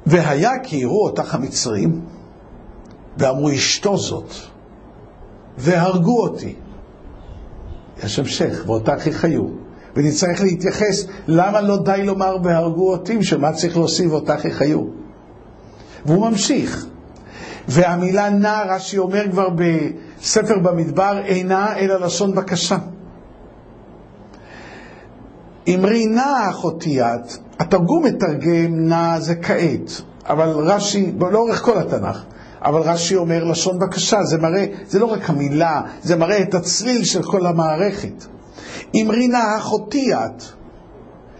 והיה כי יראו אותך המצרים, ואמרו אשתו זאת, והרגו אותי. יש המשך, ואותך יחיו. ונצטרך להתייחס, למה לא די לומר והרגו אותי, שמה צריך להוסיף אותך יחיו? והוא ממשיך. והמילה נע, רש"י אומר כבר בספר במדבר, אינה אלא לשון בקשה. אמרי נע אחותי את, התרגום מתרגם נע זה כעת, אבל רש"י, לאורך כל התנ"ך, אבל רש"י אומר לשון בקשה, זה מראה, זה לא רק המילה, זה מראה את הצליל של כל המערכת. אמרי נא אחותי את,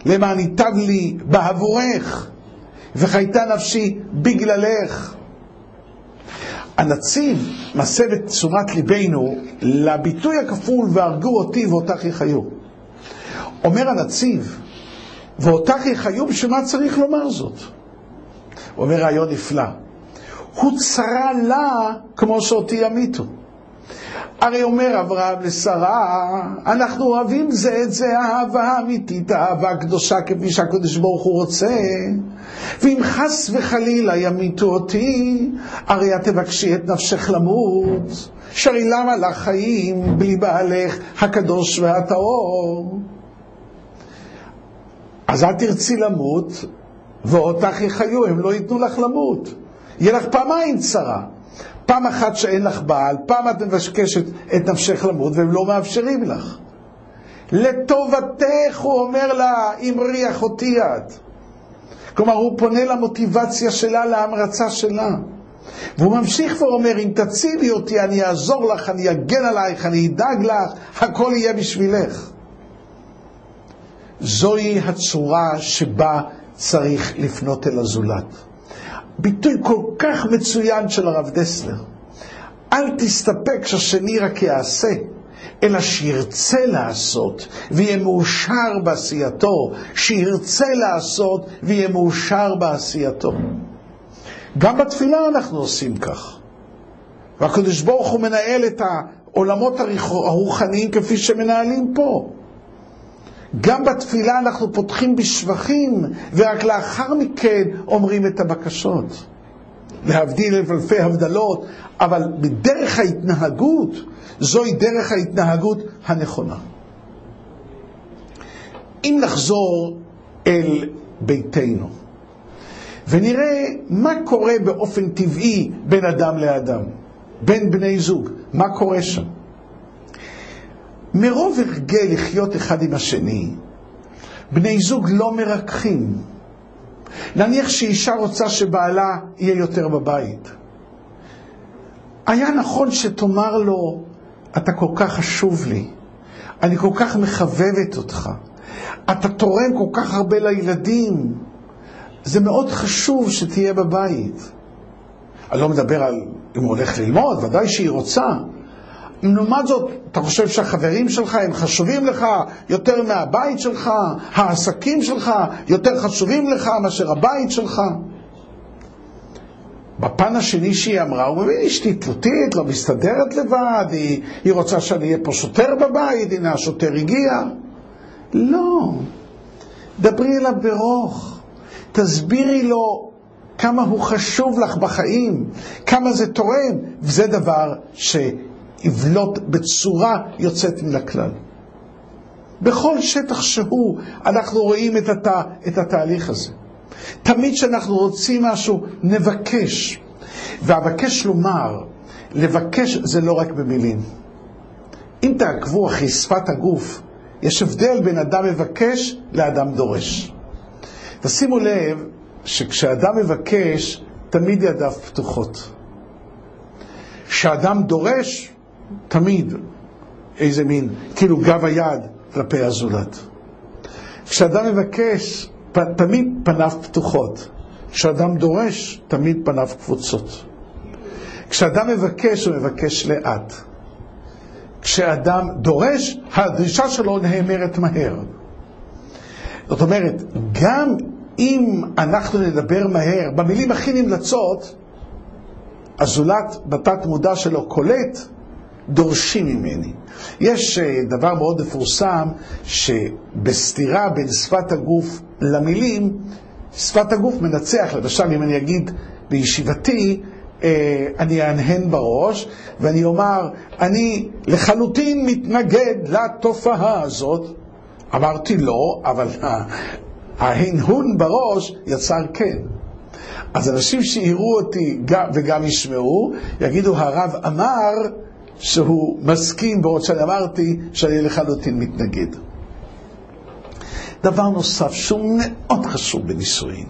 למען ייטב לי בעבורך, וחייתה נפשי בגללך. הנציב מסב את תשומת ליבנו לביטוי הכפול והרגו אותי ואותך יחיו. אומר הנציב, ואותך יחיו, בשביל מה צריך לומר זאת? הוא אומר רעיון נפלא. הוא צרה לה כמו שאותי ימיתו. הרי אומר אברהם לשרה, אנחנו אוהבים זה את זה אהבה אמיתית, אהבה קדושה כפי שהקדוש ברוך הוא רוצה. ואם חס וחלילה ימיתו אותי, הרי את תבקשי את נפשך למות. שהרי למה לך חיים בלי בעלך הקדוש והטהור? אז את תרצי למות, ואותך יחיו, הם לא ייתנו לך למות. יהיה לך פעמיים צרה. פעם אחת שאין לך בעל, פעם את מבקשת את נפשך למות והם לא מאפשרים לך. לטובתך, הוא אומר לה, אמרי אחותי את. כלומר, הוא פונה למוטיבציה שלה, להמרצה שלה. והוא ממשיך ואומר, אם תצילי אותי, אני אעזור לך, אני אגן עלייך, אני אדאג לך, הכל יהיה בשבילך. זוהי הצורה שבה צריך לפנות אל הזולת. ביטוי כל כך מצוין של הרב דסלר. אל תסתפק שהשני רק יעשה, אלא שירצה לעשות ויהיה מאושר בעשייתו, שירצה לעשות ויהיה מאושר בעשייתו. גם בתפילה אנחנו עושים כך. והקדוש ברוך הוא מנהל את העולמות הרוחניים כפי שמנהלים פה. גם בתפילה אנחנו פותחים בשבחים, ורק לאחר מכן אומרים את הבקשות. להבדיל אלף אלפי הבדלות, אבל בדרך ההתנהגות, זוהי דרך ההתנהגות הנכונה. אם נחזור אל ביתנו, ונראה מה קורה באופן טבעי בין אדם לאדם, בין בני זוג, מה קורה שם. מרוב הרגל לחיות אחד עם השני, בני זוג לא מרככים. נניח שאישה רוצה שבעלה יהיה יותר בבית. היה נכון שתאמר לו, אתה כל כך חשוב לי, אני כל כך מחבבת אותך, אתה תורם כל כך הרבה לילדים, זה מאוד חשוב שתהיה בבית. אני לא מדבר על אם הוא הולך ללמוד, ודאי שהיא רוצה, לעומת זאת, אתה חושב שהחברים שלך הם חשובים לך יותר מהבית שלך? העסקים שלך יותר חשובים לך מאשר הבית שלך? בפן השני שהיא אמרה, הוא מבין, אשתי תלותית, לא מסתדרת לבד, היא, היא רוצה שאני אהיה פה שוטר בבית, הנה השוטר הגיע. לא, דברי אליו ברוך, תסבירי לו כמה הוא חשוב לך בחיים, כמה זה תורם, וזה דבר ש... יבלוט בצורה יוצאת מן הכלל. בכל שטח שהוא אנחנו רואים את, הת... את התהליך הזה. תמיד כשאנחנו רוצים משהו, נבקש. ואבקש לומר, לבקש זה לא רק במילים. אם תעקבו אחרי שפת הגוף, יש הבדל בין אדם מבקש לאדם דורש. תשימו לב שכשאדם מבקש, תמיד ידיו פתוחות. כשאדם דורש, תמיד איזה מין, כאילו גב היד כלפי הזולת. כשאדם מבקש, פ, תמיד פניו פתוחות. כשאדם דורש, תמיד פניו קבוצות. כשאדם מבקש, הוא מבקש לאט. כשאדם דורש, הדרישה שלו נאמרת מהר. זאת אומרת, גם אם אנחנו נדבר מהר, במילים הכי נמלצות, הזולת בתת מודע שלו קולט דורשים ממני. יש אה, דבר מאוד מפורסם, שבסתירה בין שפת הגוף למילים, שפת הגוף מנצח. למשל, אם אני אגיד בישיבתי, אה, אני אהנהן בראש, ואני אומר, אני לחלוטין מתנגד לתופעה הזאת. אמרתי לא, אבל ההנהון בראש יצר כן. אז אנשים שיראו אותי וגם ישמעו, יגידו, הרב אמר, שהוא מסכים, בעוד שאני אמרתי שאני לחלוטין מתנגד. דבר נוסף שהוא מאוד חשוב בנישואין,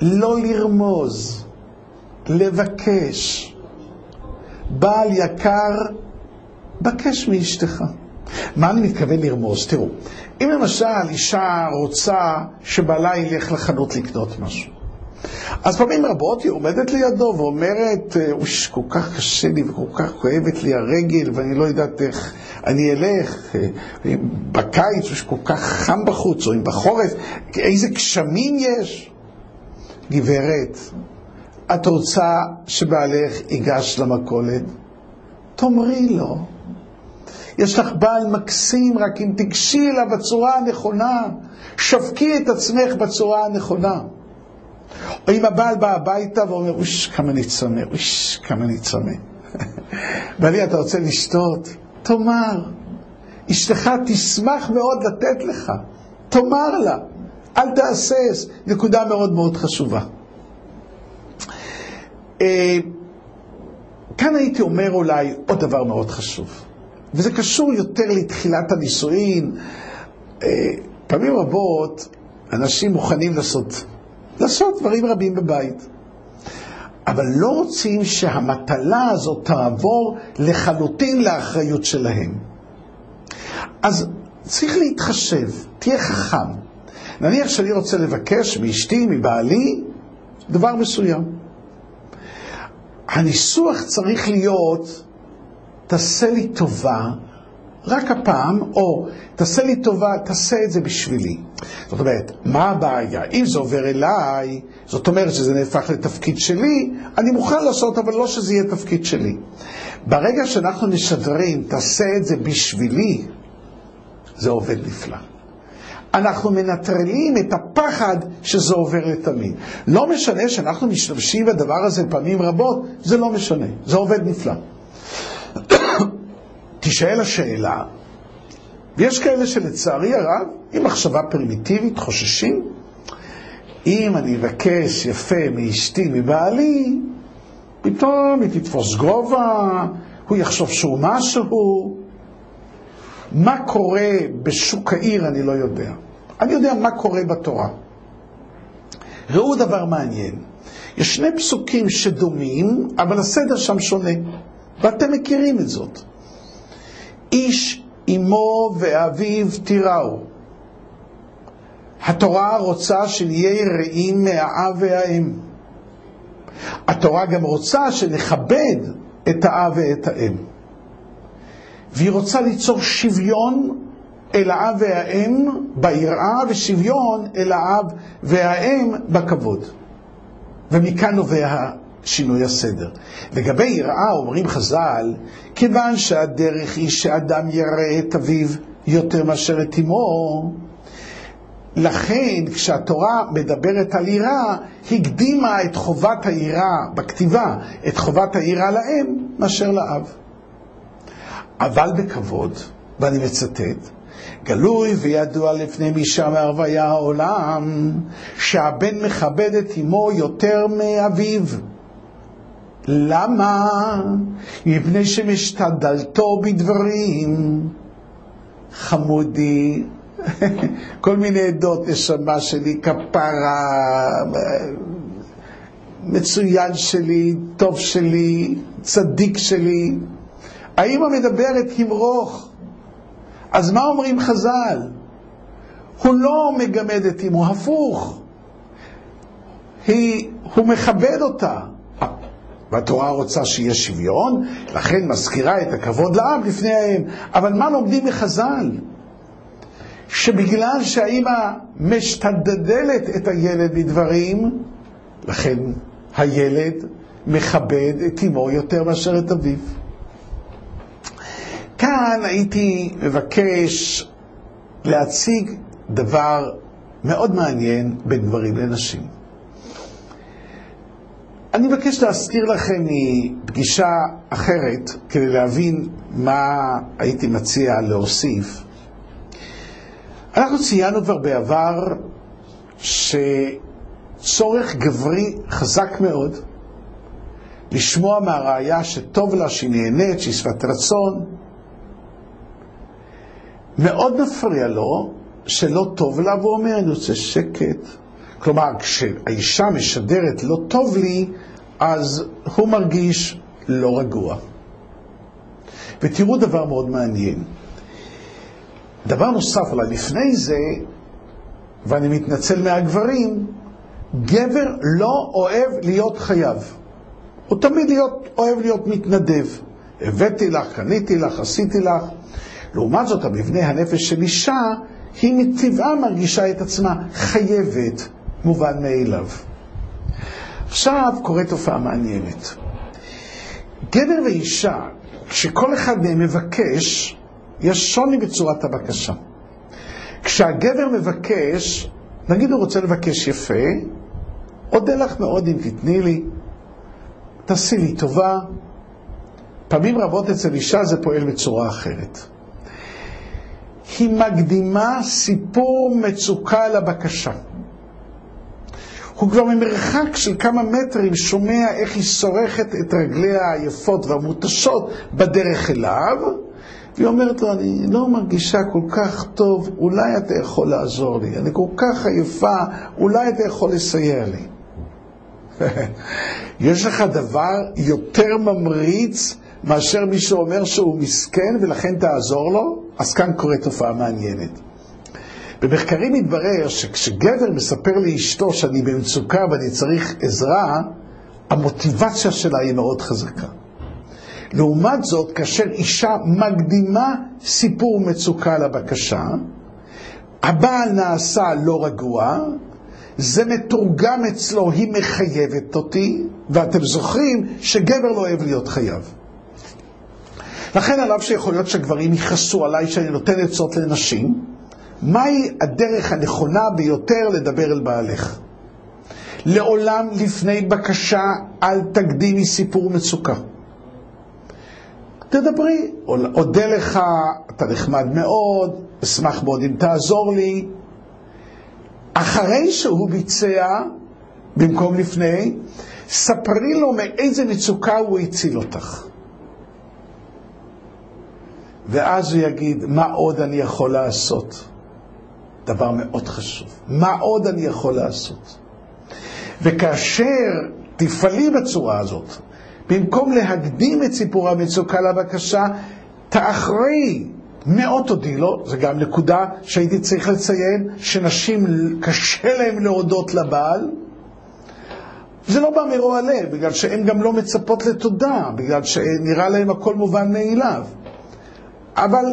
לא לרמוז. לבקש. בעל יקר, בקש מאשתך. מה אני מתכוון לרמוז? תראו, אם למשל אישה רוצה שבעלה ילך לחנות לקנות משהו, אז פעמים רבות היא עומדת לידו ואומרת, אוש, כל כך קשה לי וכל כך כואבת לי הרגל ואני לא יודעת איך אני אלך, בקיץ יש כל כך חם בחוץ, או אם בחורף, איזה גשמים יש. גברת, את רוצה שבעלך ייגש למכולת? תאמרי לו. יש לך בעל מקסים, רק אם תגשי אליו בצורה הנכונה, שווקי את עצמך בצורה הנכונה. או אם הבעל בא הביתה ואומר, אוש, כמה אני צמא, אוש, כמה אני צמא. בעלי, אתה רוצה לשתות? תאמר. אשתך תשמח מאוד לתת לך. תאמר לה. אל תהסס. נקודה מאוד מאוד חשובה. אה, כאן הייתי אומר אולי עוד דבר מאוד חשוב, וזה קשור יותר לתחילת הנישואין. אה, פעמים רבות אנשים מוכנים לעשות, לעשות דברים רבים בבית, אבל לא רוצים שהמטלה הזאת תעבור לחלוטין לאחריות שלהם. אז צריך להתחשב, תהיה חכם. נניח שאני רוצה לבקש מאשתי, מבעלי, דבר מסוים. הניסוח צריך להיות, תעשה לי טובה, רק הפעם, או תעשה לי טובה, תעשה את זה בשבילי. זאת אומרת, מה הבעיה? אם זה עובר אליי, זאת אומרת שזה נהפך לתפקיד שלי, אני מוכן לעשות, אבל לא שזה יהיה תפקיד שלי. ברגע שאנחנו משדרים, תעשה את זה בשבילי, זה עובד נפלא. אנחנו מנטרלים את הפחד שזה עובר לתמיד. לא משנה שאנחנו משתמשים בדבר הזה פעמים רבות, זה לא משנה, זה עובד נפלא. תשאל השאלה, ויש כאלה שלצערי הרב, עם מחשבה פרימיטיבית, חוששים, אם אני אבקש יפה מאשתי, מבעלי, פתאום היא תתפוס גובה, הוא יחשוב שהוא משהו. מה קורה בשוק העיר אני לא יודע. אני יודע מה קורה בתורה. ראו דבר מעניין. יש שני פסוקים שדומים, אבל הסדר שם שונה, ואתם מכירים את זאת. איש אמו ואביו תיראו. התורה רוצה שנהיה יראים מהאב והאם. התורה גם רוצה שנכבד את האב ואת האם. והיא רוצה ליצור שוויון אל האב והאם ביראה ושוויון אל האב והאם בכבוד. ומכאן נובע שינוי הסדר. לגבי יראה אומרים חז"ל, כיוון שהדרך היא שאדם יראה את אביו יותר מאשר את אמו, לכן כשהתורה מדברת על יראה, הקדימה את חובת היראה בכתיבה, את חובת היראה לאם מאשר לאב. אבל בכבוד, ואני מצטט, גלוי וידוע לפני מי שמערביה העולם, שהבן מכבד את אמו יותר מאביו. למה? מפני שמשתדלתו בדברים. חמודי, כל מיני עדות, נשמה שלי, כפרה, מצוין שלי, טוב שלי, צדיק שלי. האמא מדברת כמרוך. אז מה אומרים חז"ל? הוא לא מגמד את אמו, הפוך. היא, הוא מכבד אותה. והתורה רוצה שיהיה שוויון, לכן מזכירה את הכבוד לאב לפני האם. אבל מה לומדים מחז"ל? שבגלל שהאימא משתדלת את הילד בדברים, לכן הילד מכבד את אמו יותר מאשר את אביו. כאן הייתי מבקש להציג דבר מאוד מעניין בין גברים לנשים. אני מבקש להזכיר לכם מפגישה אחרת, כדי להבין מה הייתי מציע להוסיף. אנחנו ציינו כבר בעבר שצורך גברי חזק מאוד לשמוע מהראיה שטוב לה, שהיא נהנית, שהיא שפת רצון. מאוד מפריע לו שלא טוב לה, והוא אומר, אני רוצה שקט. כלומר, כשהאישה משדרת לא טוב לי, אז הוא מרגיש לא רגוע. ותראו דבר מאוד מעניין. דבר נוסף, אולי לפני זה, ואני מתנצל מהגברים, גבר לא אוהב להיות חייב. הוא תמיד להיות, אוהב להיות מתנדב. הבאתי לך, קניתי לך, עשיתי לך. לעומת זאת, המבנה הנפש של אישה, היא מטבעה מרגישה את עצמה חייבת, מובן מאליו. עכשיו קורית תופעה מעניינת. גבר ואישה, כשכל אחד מהם מבקש, יש שוני בצורת הבקשה. כשהגבר מבקש, נגיד הוא רוצה לבקש יפה, אודה לך מאוד אם תתני לי, תעשי לי טובה. פעמים רבות אצל אישה זה פועל בצורה אחרת. היא מקדימה סיפור מצוקה לבקשה. הוא כבר ממרחק של כמה מטרים שומע איך היא שורכת את רגליה היפות והמותשות בדרך אליו, והיא אומרת לו, אני לא מרגישה כל כך טוב, אולי אתה יכול לעזור לי, אני כל כך עייפה, אולי אתה יכול לסייע לי. יש לך דבר יותר ממריץ מאשר מי שאומר שהוא מסכן ולכן תעזור לו? אז כאן קורית תופעה מעניינת. במחקרים מתברר שכשגבר מספר לאשתו שאני במצוקה ואני צריך עזרה, המוטיבציה שלה היא מאוד חזקה. לעומת זאת, כאשר אישה מקדימה סיפור מצוקה לבקשה, הבעל נעשה לא רגוע, זה מתורגם אצלו, היא מחייבת אותי, ואתם זוכרים שגבר לא אוהב להיות חייב. לכן עליו שיכול להיות שגברים יכעסו עליי שאני נותן עצות לנשים, מהי הדרך הנכונה ביותר לדבר אל בעלך? לעולם לפני בקשה אל תקדימי סיפור מצוקה. תדברי, אודה לך, אתה נחמד מאוד, אשמח מאוד אם תעזור לי. אחרי שהוא ביצע, במקום לפני, ספרי לו מאיזה מצוקה הוא הציל אותך. ואז הוא יגיד, מה עוד אני יכול לעשות? דבר מאוד חשוב. מה עוד אני יכול לעשות? וכאשר תפעלי בצורה הזאת, במקום להקדים את סיפור המצוקה לבקשה, תאחרי מאוד תודי לו, זו גם נקודה שהייתי צריך לציין, שנשים קשה להן להודות לבעל. זה לא בא מרוע לב, בגלל שהן גם לא מצפות לתודה, בגלל שנראה להן הכל מובן מאליו. אבל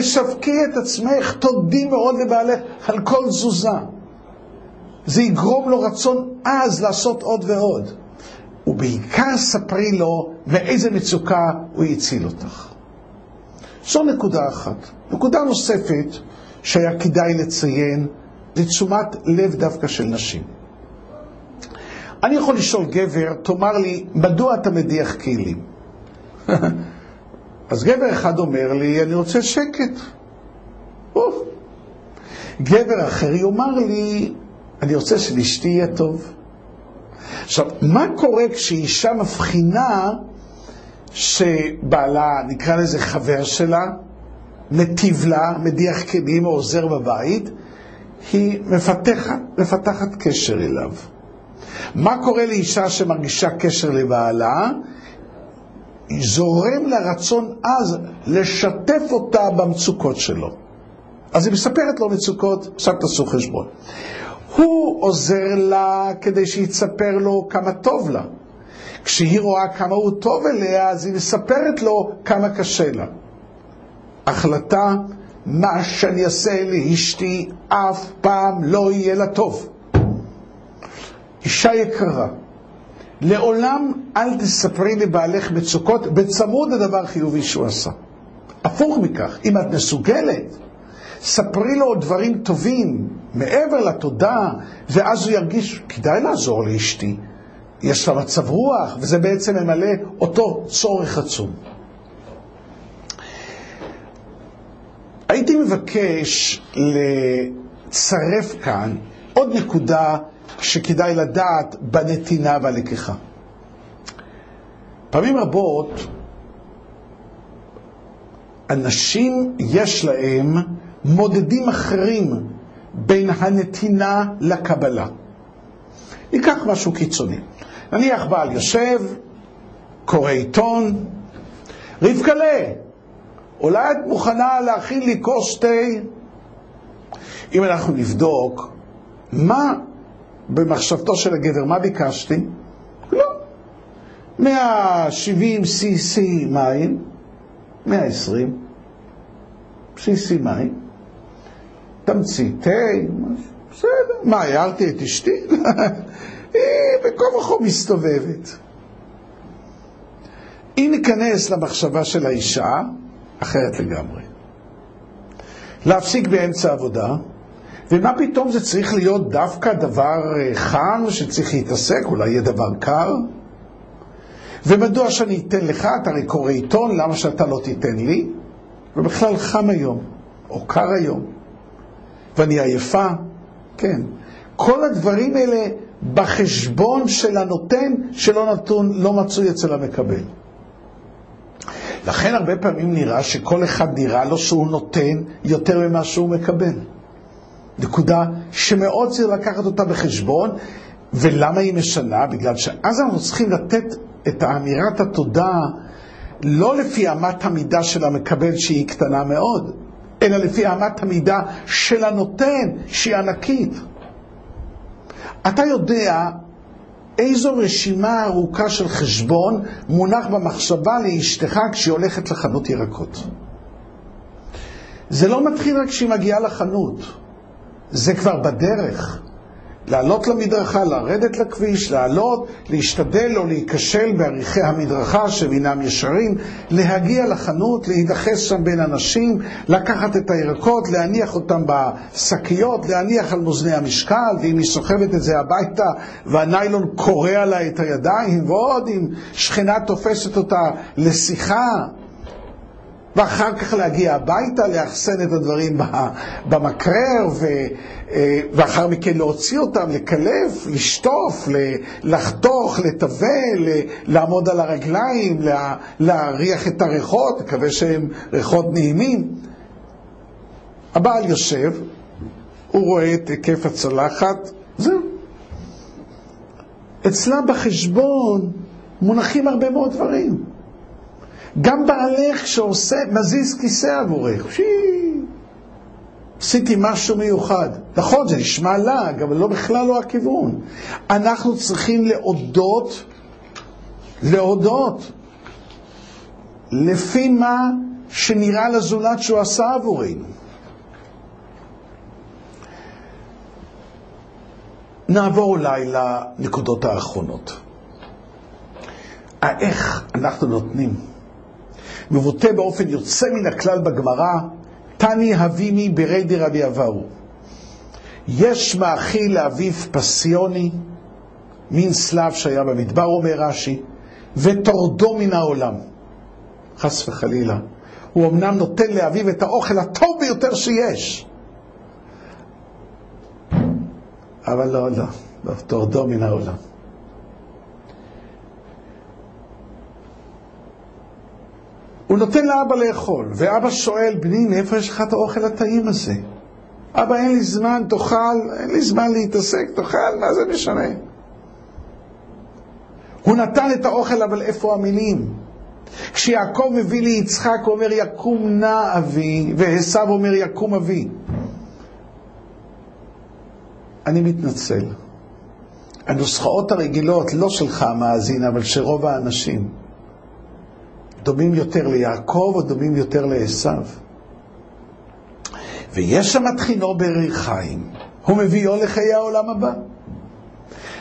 תשווקי את עצמך, תודי מאוד לבעלך על כל תזוזה. זה יגרום לו רצון עז לעשות עוד ועוד. ובעיקר ספרי לו מאיזה מצוקה הוא הציל אותך. זו נקודה אחת. נקודה נוספת שהיה כדאי לציין, זה תשומת לב דווקא של נשים. אני יכול לשאול גבר, תאמר לי, מדוע אתה מדיח כלים? אז גבר אחד אומר לי, אני רוצה שקט. אוף. גבר אחר יאמר לי, אני רוצה שלאשתי יהיה טוב. עכשיו, מה קורה כשאישה מבחינה שבעלה, נקרא לזה חבר שלה, מטיב לה, מדיח כלים או עוזר בבית, היא מפתחת, מפתחת קשר אליו. מה קורה לאישה שמרגישה קשר לבעלה? זורם לה רצון עז לשתף אותה במצוקות שלו. אז היא מספרת לו מצוקות, עכשיו תעשו חשבון. הוא עוזר לה כדי שהיא תספר לו כמה טוב לה. כשהיא רואה כמה הוא טוב אליה, אז היא מספרת לו כמה קשה לה. החלטה, מה שאני אעשה לאשתי אף פעם לא יהיה לה טוב. אישה יקרה, לעולם אל תספרי לבעלך מצוקות בצמוד לדבר חיובי שהוא עשה. הפוך מכך, אם את מסוגלת, ספרי לו דברים טובים מעבר לתודה, ואז הוא ירגיש, כדאי לעזור לאשתי. יש לה מצב רוח, וזה בעצם ממלא אותו צורך עצום. הייתי מבקש לצרף כאן עוד נקודה שכדאי לדעת בנתינה והלקיחה. פעמים רבות, אנשים יש להם מודדים אחרים בין הנתינה לקבלה. ניקח משהו קיצוני. נניח בעל יושב, קורא עיתון, רבקלה, אולי את מוכנה להכין לי כוס תה? אם אנחנו נבדוק מה במחשבתו של הגבר, מה ביקשתי? לא. 170 cc מים, 120 cc מים, תמצית תה, בסדר. מה, הערתי את אשתי? היא בכל וכה מסתובבת. אם ניכנס למחשבה של האישה, אחרת לגמרי. להפסיק באמצע עבודה, ומה פתאום זה צריך להיות דווקא דבר אה, חם שצריך להתעסק, אולי יהיה דבר קר? ומדוע שאני אתן לך, אתה הרי קורא עיתון, למה שאתה לא תיתן לי? ובכלל חם היום, או קר היום, ואני עייפה, כן. כל הדברים האלה בחשבון של הנותן שלא נתון, לא מצוי אצל המקבל. לכן הרבה פעמים נראה שכל אחד נראה לו שהוא נותן יותר ממה שהוא מקבל. נקודה שמאוד צריך לקחת אותה בחשבון, ולמה היא משנה? בגלל שאז אנחנו צריכים לתת את האמירת התודה לא לפי אמת המידה של המקבל שהיא קטנה מאוד, אלא לפי אמת המידה של הנותן שהיא ענקית. אתה יודע איזו רשימה ארוכה של חשבון מונח במחשבה לאשתך כשהיא הולכת לחנות ירקות. זה לא מתחיל רק כשהיא מגיעה לחנות, זה כבר בדרך. לעלות למדרכה, לרדת לכביש, לעלות, להשתדל או להיכשל בעריכי המדרכה שאינם ישרים, להגיע לחנות, להידחס שם בין אנשים, לקחת את הירקות, להניח אותם בשקיות, להניח על מאזני המשקל, ואם היא סוחבת את זה הביתה והניילון קורע לה את הידיים, ועוד אם שכנה תופסת אותה לשיחה, ואחר כך להגיע הביתה, לאחסן את הדברים במקרר, ו, אה, ואחר מכן להוציא אותם, לקלף, לשטוף, לחתוך, לטבל, לעמוד על הרגליים, להריח את הריחות, מקווה שהם ריחות נעימים. הבעל יושב, הוא רואה את היקף הצלחת, זהו. אצלה בחשבון מונחים הרבה מאוד דברים. גם בעלך שעושה, מזיז כיסא עבורך. שי, עשיתי משהו מיוחד. נכון, זה נשמע לעג, אבל לא בכלל לא הכיוון. אנחנו צריכים להודות, להודות, לפי מה שנראה לזולת שהוא עשה עבורנו. נעבור אולי לנקודות האחרונות. האיך אנחנו נותנים. מבוטא באופן יוצא מן הכלל בגמרא, תני הבימי ברי דרבי אבהו. יש מאכיל לאביו פסיוני, מין סלב שהיה במדבר, אומר רש"י, וטורדו מן העולם. חס וחלילה. הוא אמנם נותן לאביו את האוכל הטוב ביותר שיש. אבל לא, לא, לא, טורדו מן העולם. הוא נותן לאבא לאכול, ואבא שואל, בני, מאיפה יש לך את האוכל הטעים הזה? אבא, אין לי זמן, תאכל, אין לי זמן להתעסק, תאכל, מה זה משנה? הוא נתן את האוכל, אבל איפה המילים? כשיעקב מביא ליצחק, הוא אומר, יקום נא אבי, ועשו אומר, יקום אבי. אני מתנצל. הנוסחאות הרגילות, לא שלך המאזין, אבל של רוב האנשים, דומים יותר ליעקב או דומים יותר לעשו. ויש שם תחינו חיים, הוא מביאו לחיי העולם הבא.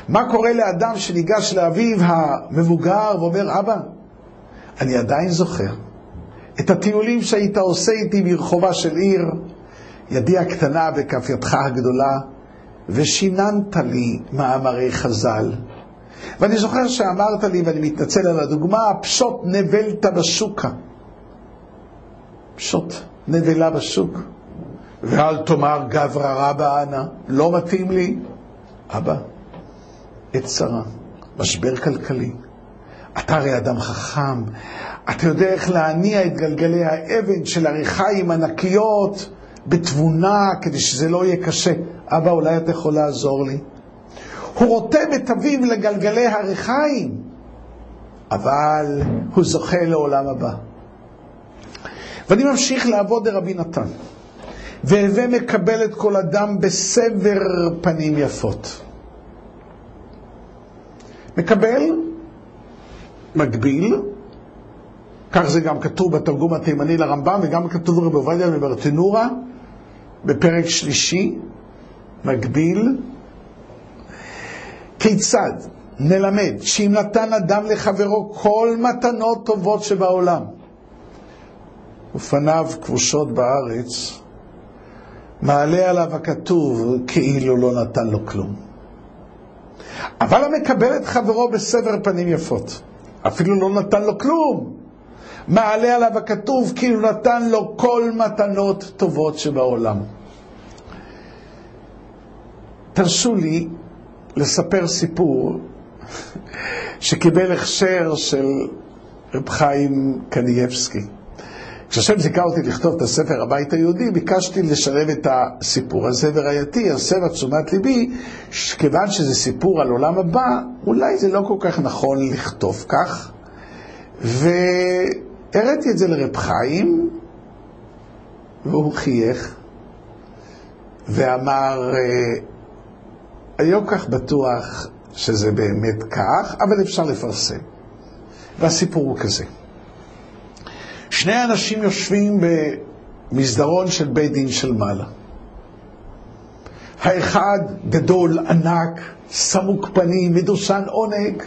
מה קורה לאדם שניגש לאביו המבוגר ואומר, אבא, אני עדיין זוכר את הטיולים שהיית עושה איתי ברחובה של עיר, ידי הקטנה בכף ידך הגדולה, ושיננת לי מאמרי חז"ל. ואני זוכר שאמרת לי, ואני מתנצל על הדוגמה, פשוט נבלת בשוקה. פשוט נבלה בשוק. ואל תאמר גברא רבא אנא, לא מתאים לי. אבא, עת צרה, משבר כלכלי. אתה הרי אדם חכם, אתה יודע איך להניע את גלגלי האבן של הריחיים ענקיות בתבונה כדי שזה לא יהיה קשה. אבא, אולי אתה יכול לעזור לי? הוא רותם את אביו לגלגלי הריחיים, אבל הוא זוכה לעולם הבא. ואני ממשיך לעבוד לרבי נתן. והווה מקבל את כל אדם בסבר פנים יפות. מקבל, מגביל, כך זה גם כתוב בתרגום התימני לרמב"ם, וגם כתוב רבי עובדיה מברטנורה, בפרק שלישי, מגביל. כיצד נלמד שאם נתן אדם לחברו כל מתנות טובות שבעולם, ופניו כבושות בארץ, מעלה עליו הכתוב כאילו לא נתן לו כלום. אבל המקבל את חברו בסבר פנים יפות, אפילו לא נתן לו כלום, מעלה עליו הכתוב כאילו נתן לו כל מתנות טובות שבעולם. תרשו לי לספר סיפור שקיבל הכשר של רב חיים קנייבסקי. כשהשם זיכה אותי לכתוב את הספר הבית היהודי, ביקשתי לשלב את הסיפור הזה, וראייתי הסבה תשומת ליבי, שכיוון שזה סיפור על עולם הבא, אולי זה לא כל כך נכון לכתוב כך, והראיתי את זה לרב חיים, והוא חייך, ואמר, אני לא כך בטוח שזה באמת כך, אבל אפשר לפרסם. והסיפור הוא כזה. שני אנשים יושבים במסדרון של בית דין של מעלה. האחד גדול, ענק, סמוק פנים, מדושן עונג,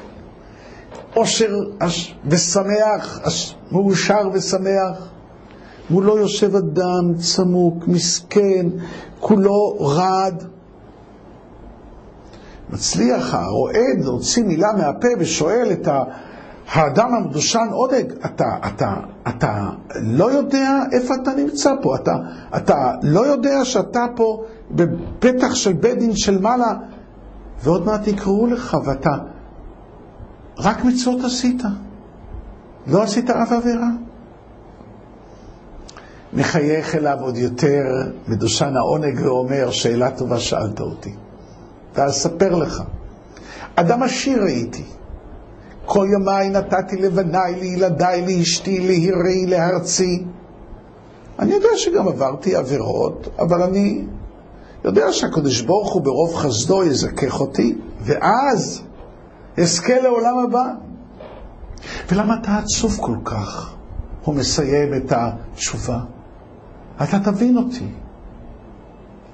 עושר ושמח, מאושר ושמח. מולו יושב אדם צמוק, מסכן, כולו רעד. מצליח הרועד להוציא מילה מהפה ושואל את. האדם המדושן עודג, אתה, אתה, אתה לא יודע איפה אתה נמצא פה, אתה, אתה לא יודע שאתה פה בפתח של בית דין של מעלה, ועוד מעט יקראו לך, ואתה רק מצוות עשית, לא עשית אף עבירה. מחייך אליו עוד יותר מדושן העונג ואומר, שאלה טובה שאלת אותי. ואספר לך, אדם עשיר הייתי. כל ימיי נתתי לבניי, לילדיי, לאשתי, להירי, לארצי. אני יודע שגם עברתי עבירות, אבל אני יודע שהקדוש ברוך הוא ברוב חסדו יזכך אותי, ואז אזכה לעולם הבא. ולמה אתה עצוב כל כך? הוא מסיים את התשובה. אתה תבין אותי.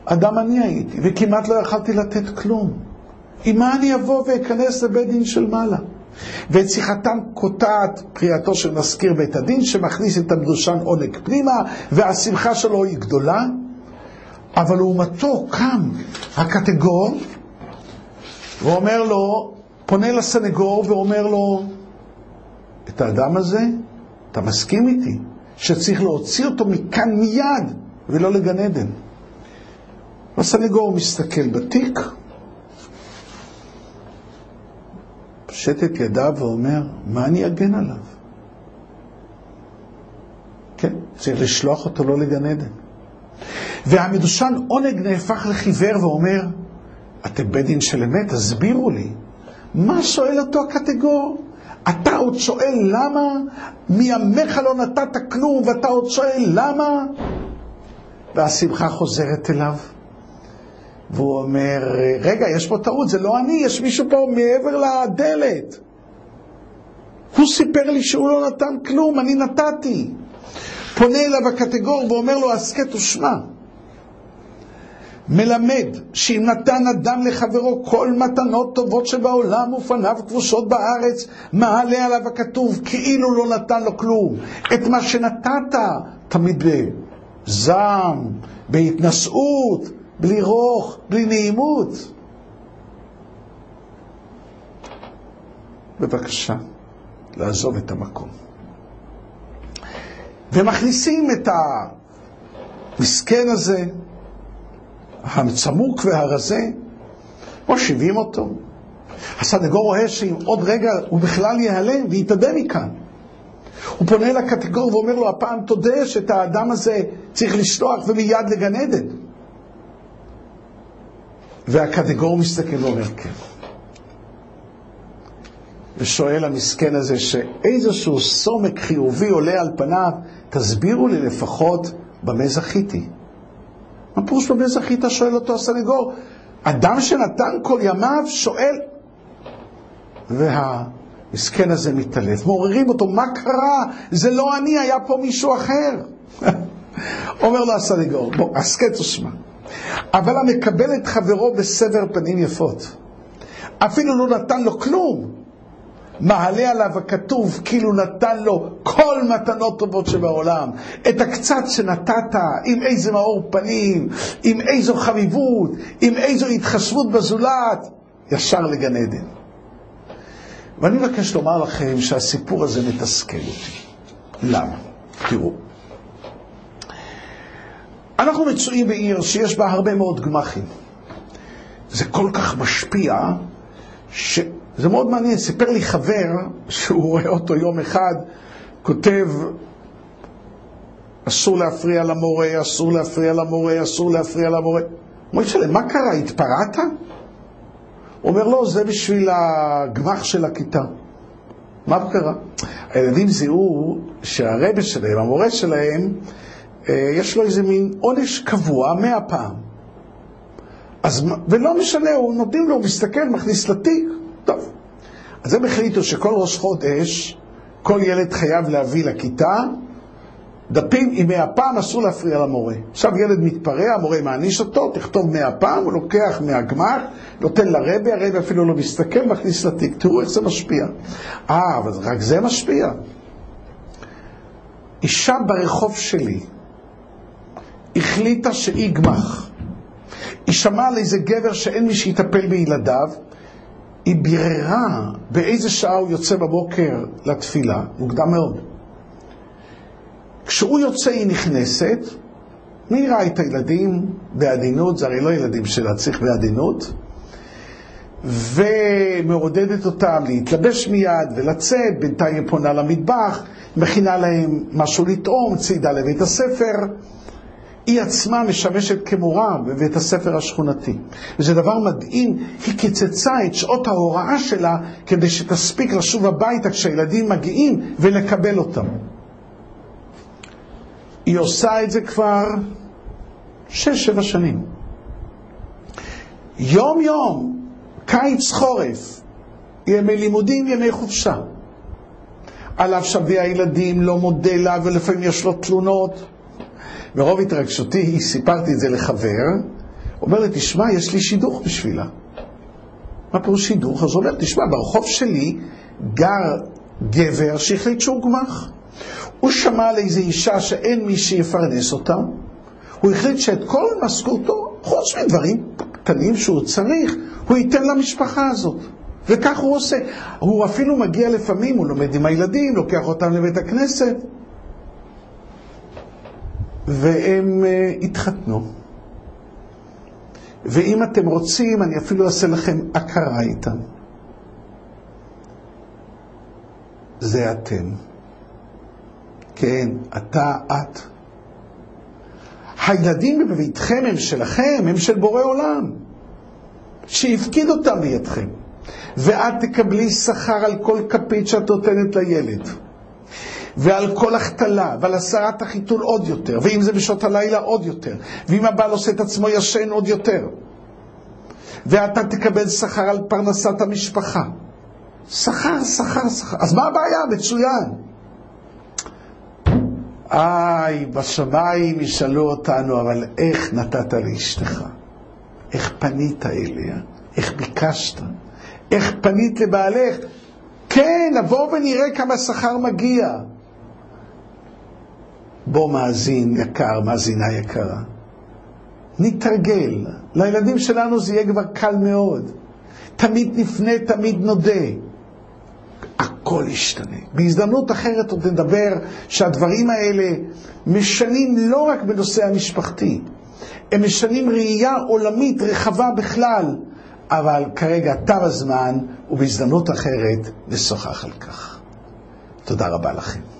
אדם אני הייתי, וכמעט לא יכלתי לתת כלום. עם מה אני אבוא ואכנס לבית דין של מעלה? ואת שיחתם קוטעת קריאתו של מזכיר בית הדין, שמכניס את המדושן עונג פנימה, והשמחה שלו היא גדולה, אבל לעומתו קם הקטגור, ואומר לו, פונה לסנגור ואומר לו, את האדם הזה, אתה מסכים איתי, שצריך להוציא אותו מכאן מיד, ולא לגן עדן. הסנגור מסתכל בתיק, פושט את ידיו ואומר, מה אני אגן עליו? כן, צריך לשלוח אותו לא לגן עדן. והמדושן עונג נהפך לחיוור ואומר, אתם בית דין של אמת, תסבירו לי. מה שואל אותו הקטגור? אתה עוד שואל למה? מימיך לא נתת כלום ואתה עוד שואל למה? והשמחה חוזרת אליו. והוא אומר, רגע, יש פה טעות, זה לא אני, יש מישהו פה מעבר לדלת. הוא סיפר לי שהוא לא נתן כלום, אני נתתי. פונה אליו הקטגור ואומר לו, הסכת ושמע. מלמד שאם נתן אדם לחברו כל מתנות טובות שבעולם ופניו כבושות בארץ, מעלה עליו הכתוב כאילו לא נתן לו כלום. את מה שנתת, תמיד בזעם, בהתנשאות, בלי רוך, בלי נעימות. בבקשה, לעזוב את המקום. ומכניסים את המסכן הזה, המצמוק והרזה, מושיבים אותו. הסנגור רואה שאם עוד רגע הוא בכלל ייעלם ויתאדה מכאן. הוא פונה לקטגור ואומר לו, הפעם תודה שאת האדם הזה צריך לשלוח ומיד לגן עדן. והקטגור מסתכל ואומר כן. ושואל המסכן הזה שאיזשהו סומק חיובי עולה על פניו, תסבירו לי לפחות במה זכיתי. מה פירוש במה זכית? שואל אותו הסנגור. אדם שנתן כל ימיו שואל, והמסכן הזה מתעלף. מעוררים אותו, מה קרה? זה לא אני, היה פה מישהו אחר. אומר לו הסנגור, בוא, הסכת ושמע. אבל המקבל את חברו בסבר פנים יפות. אפילו לא נתן לו כלום. מעלה עליו הכתוב כאילו נתן לו כל מתנות טובות שבעולם. את הקצת שנתת, עם איזה מאור פנים, עם איזו חביבות, עם איזו התחשבות בזולת, ישר לגן עדן. ואני מבקש לומר לכם שהסיפור הזה מתסכל אותי. למה? תראו. אנחנו מצויים בעיר שיש בה הרבה מאוד גמחים. זה כל כך משפיע, שזה מאוד מעניין. סיפר לי חבר שהוא רואה אותו יום אחד, כותב, אסור להפריע למורה, אסור להפריע למורה, אסור להפריע למורה. מוישלה, מה קרה? התפרעת? הוא אומר, לא, זה בשביל הגמח של הכיתה. מה קרה? הילדים זיהו שהרבה שלהם, המורה שלהם, יש לו איזה מין עונש קבוע מאה פעם. אז, ולא משנה, הוא נותנים לו, הוא מסתכל, מכניס לתיק, טוב. אז הם החליטו שכל ראש חודש, כל ילד חייב להביא לכיתה דפים עם מאה פעם, אסור להפריע למורה. עכשיו ילד מתפרע, המורה מעניש אותו, תכתוב מאה פעם, הוא לוקח מהגמר, נותן לרבה, הרבה אפילו לא מסתכל, מכניס לתיק. תראו איך זה משפיע. אה, אבל רק זה משפיע. אישה ברחוב שלי החליטה שהיא גמח. היא שמעה על איזה גבר שאין מי שיטפל בילדיו, היא ביררה באיזה שעה הוא יוצא בבוקר לתפילה, מוקדם מאוד. כשהוא יוצא היא נכנסת, מעירה את הילדים בעדינות, זה הרי לא ילדים שלה, צריך בעדינות, ומעודדת אותם להתלבש מיד ולצאת, בינתיים היא פונה למטבח, מכינה להם משהו לטעום, צעידה לבית הספר. היא עצמה משמשת כמורה בבית הספר השכונתי. וזה דבר מדהים, היא קיצצה את שעות ההוראה שלה כדי שתספיק לשוב הביתה כשהילדים מגיעים ולקבל אותם. היא עושה את זה כבר שש-שבע שנים. יום-יום, קיץ חורף, ימי לימודים, ימי חופשה. על אף שבי הילדים לא מודה לה ולפעמים יש לו תלונות. מרוב התרגשותי סיפרתי את זה לחבר, אומר לי, תשמע, יש לי שידוך בשבילה. מה פירוש שידוך? אז הוא אומר, תשמע, ברחוב שלי גר גבר שהחליט שהוא גמח. הוא שמע על איזו אישה שאין מי שיפרנס אותה, הוא החליט שאת כל משכורתו, חוץ מדברים קטנים שהוא צריך, הוא ייתן למשפחה הזאת. וכך הוא עושה. הוא אפילו מגיע לפעמים, הוא לומד עם הילדים, לוקח אותם לבית הכנסת. והם uh, התחתנו. ואם אתם רוצים, אני אפילו אעשה לכם הכרה איתם. זה אתם. כן, אתה, את. הילדים בביתכם הם שלכם, הם של בורא עולם, שהפקיד אותם בידכם. ואת תקבלי שכר על כל כפית שאת נותנת לילד. ועל כל החתלה, ועל הסרת החיתול עוד יותר, ואם זה בשעות הלילה עוד יותר, ואם הבעל עושה את עצמו ישן עוד יותר. ואתה תקבל שכר על פרנסת המשפחה. שכר, שכר, שכר. אז מה הבעיה? מצוין. איי, בשמיים ישאלו אותנו, אבל איך נתת לאשתך? איך פנית אליה? איך ביקשת? איך פנית לבעלך? כן, נבוא ונראה כמה שכר מגיע. בוא מאזין יקר, מאזינה יקרה. נתרגל. לילדים שלנו זה יהיה כבר קל מאוד. תמיד נפנה, תמיד נודה. הכל ישתנה. בהזדמנות אחרת עוד נדבר שהדברים האלה משנים לא רק בנושא המשפחתי, הם משנים ראייה עולמית רחבה בכלל, אבל כרגע תם הזמן, ובהזדמנות אחרת נשוחח על כך. תודה רבה לכם.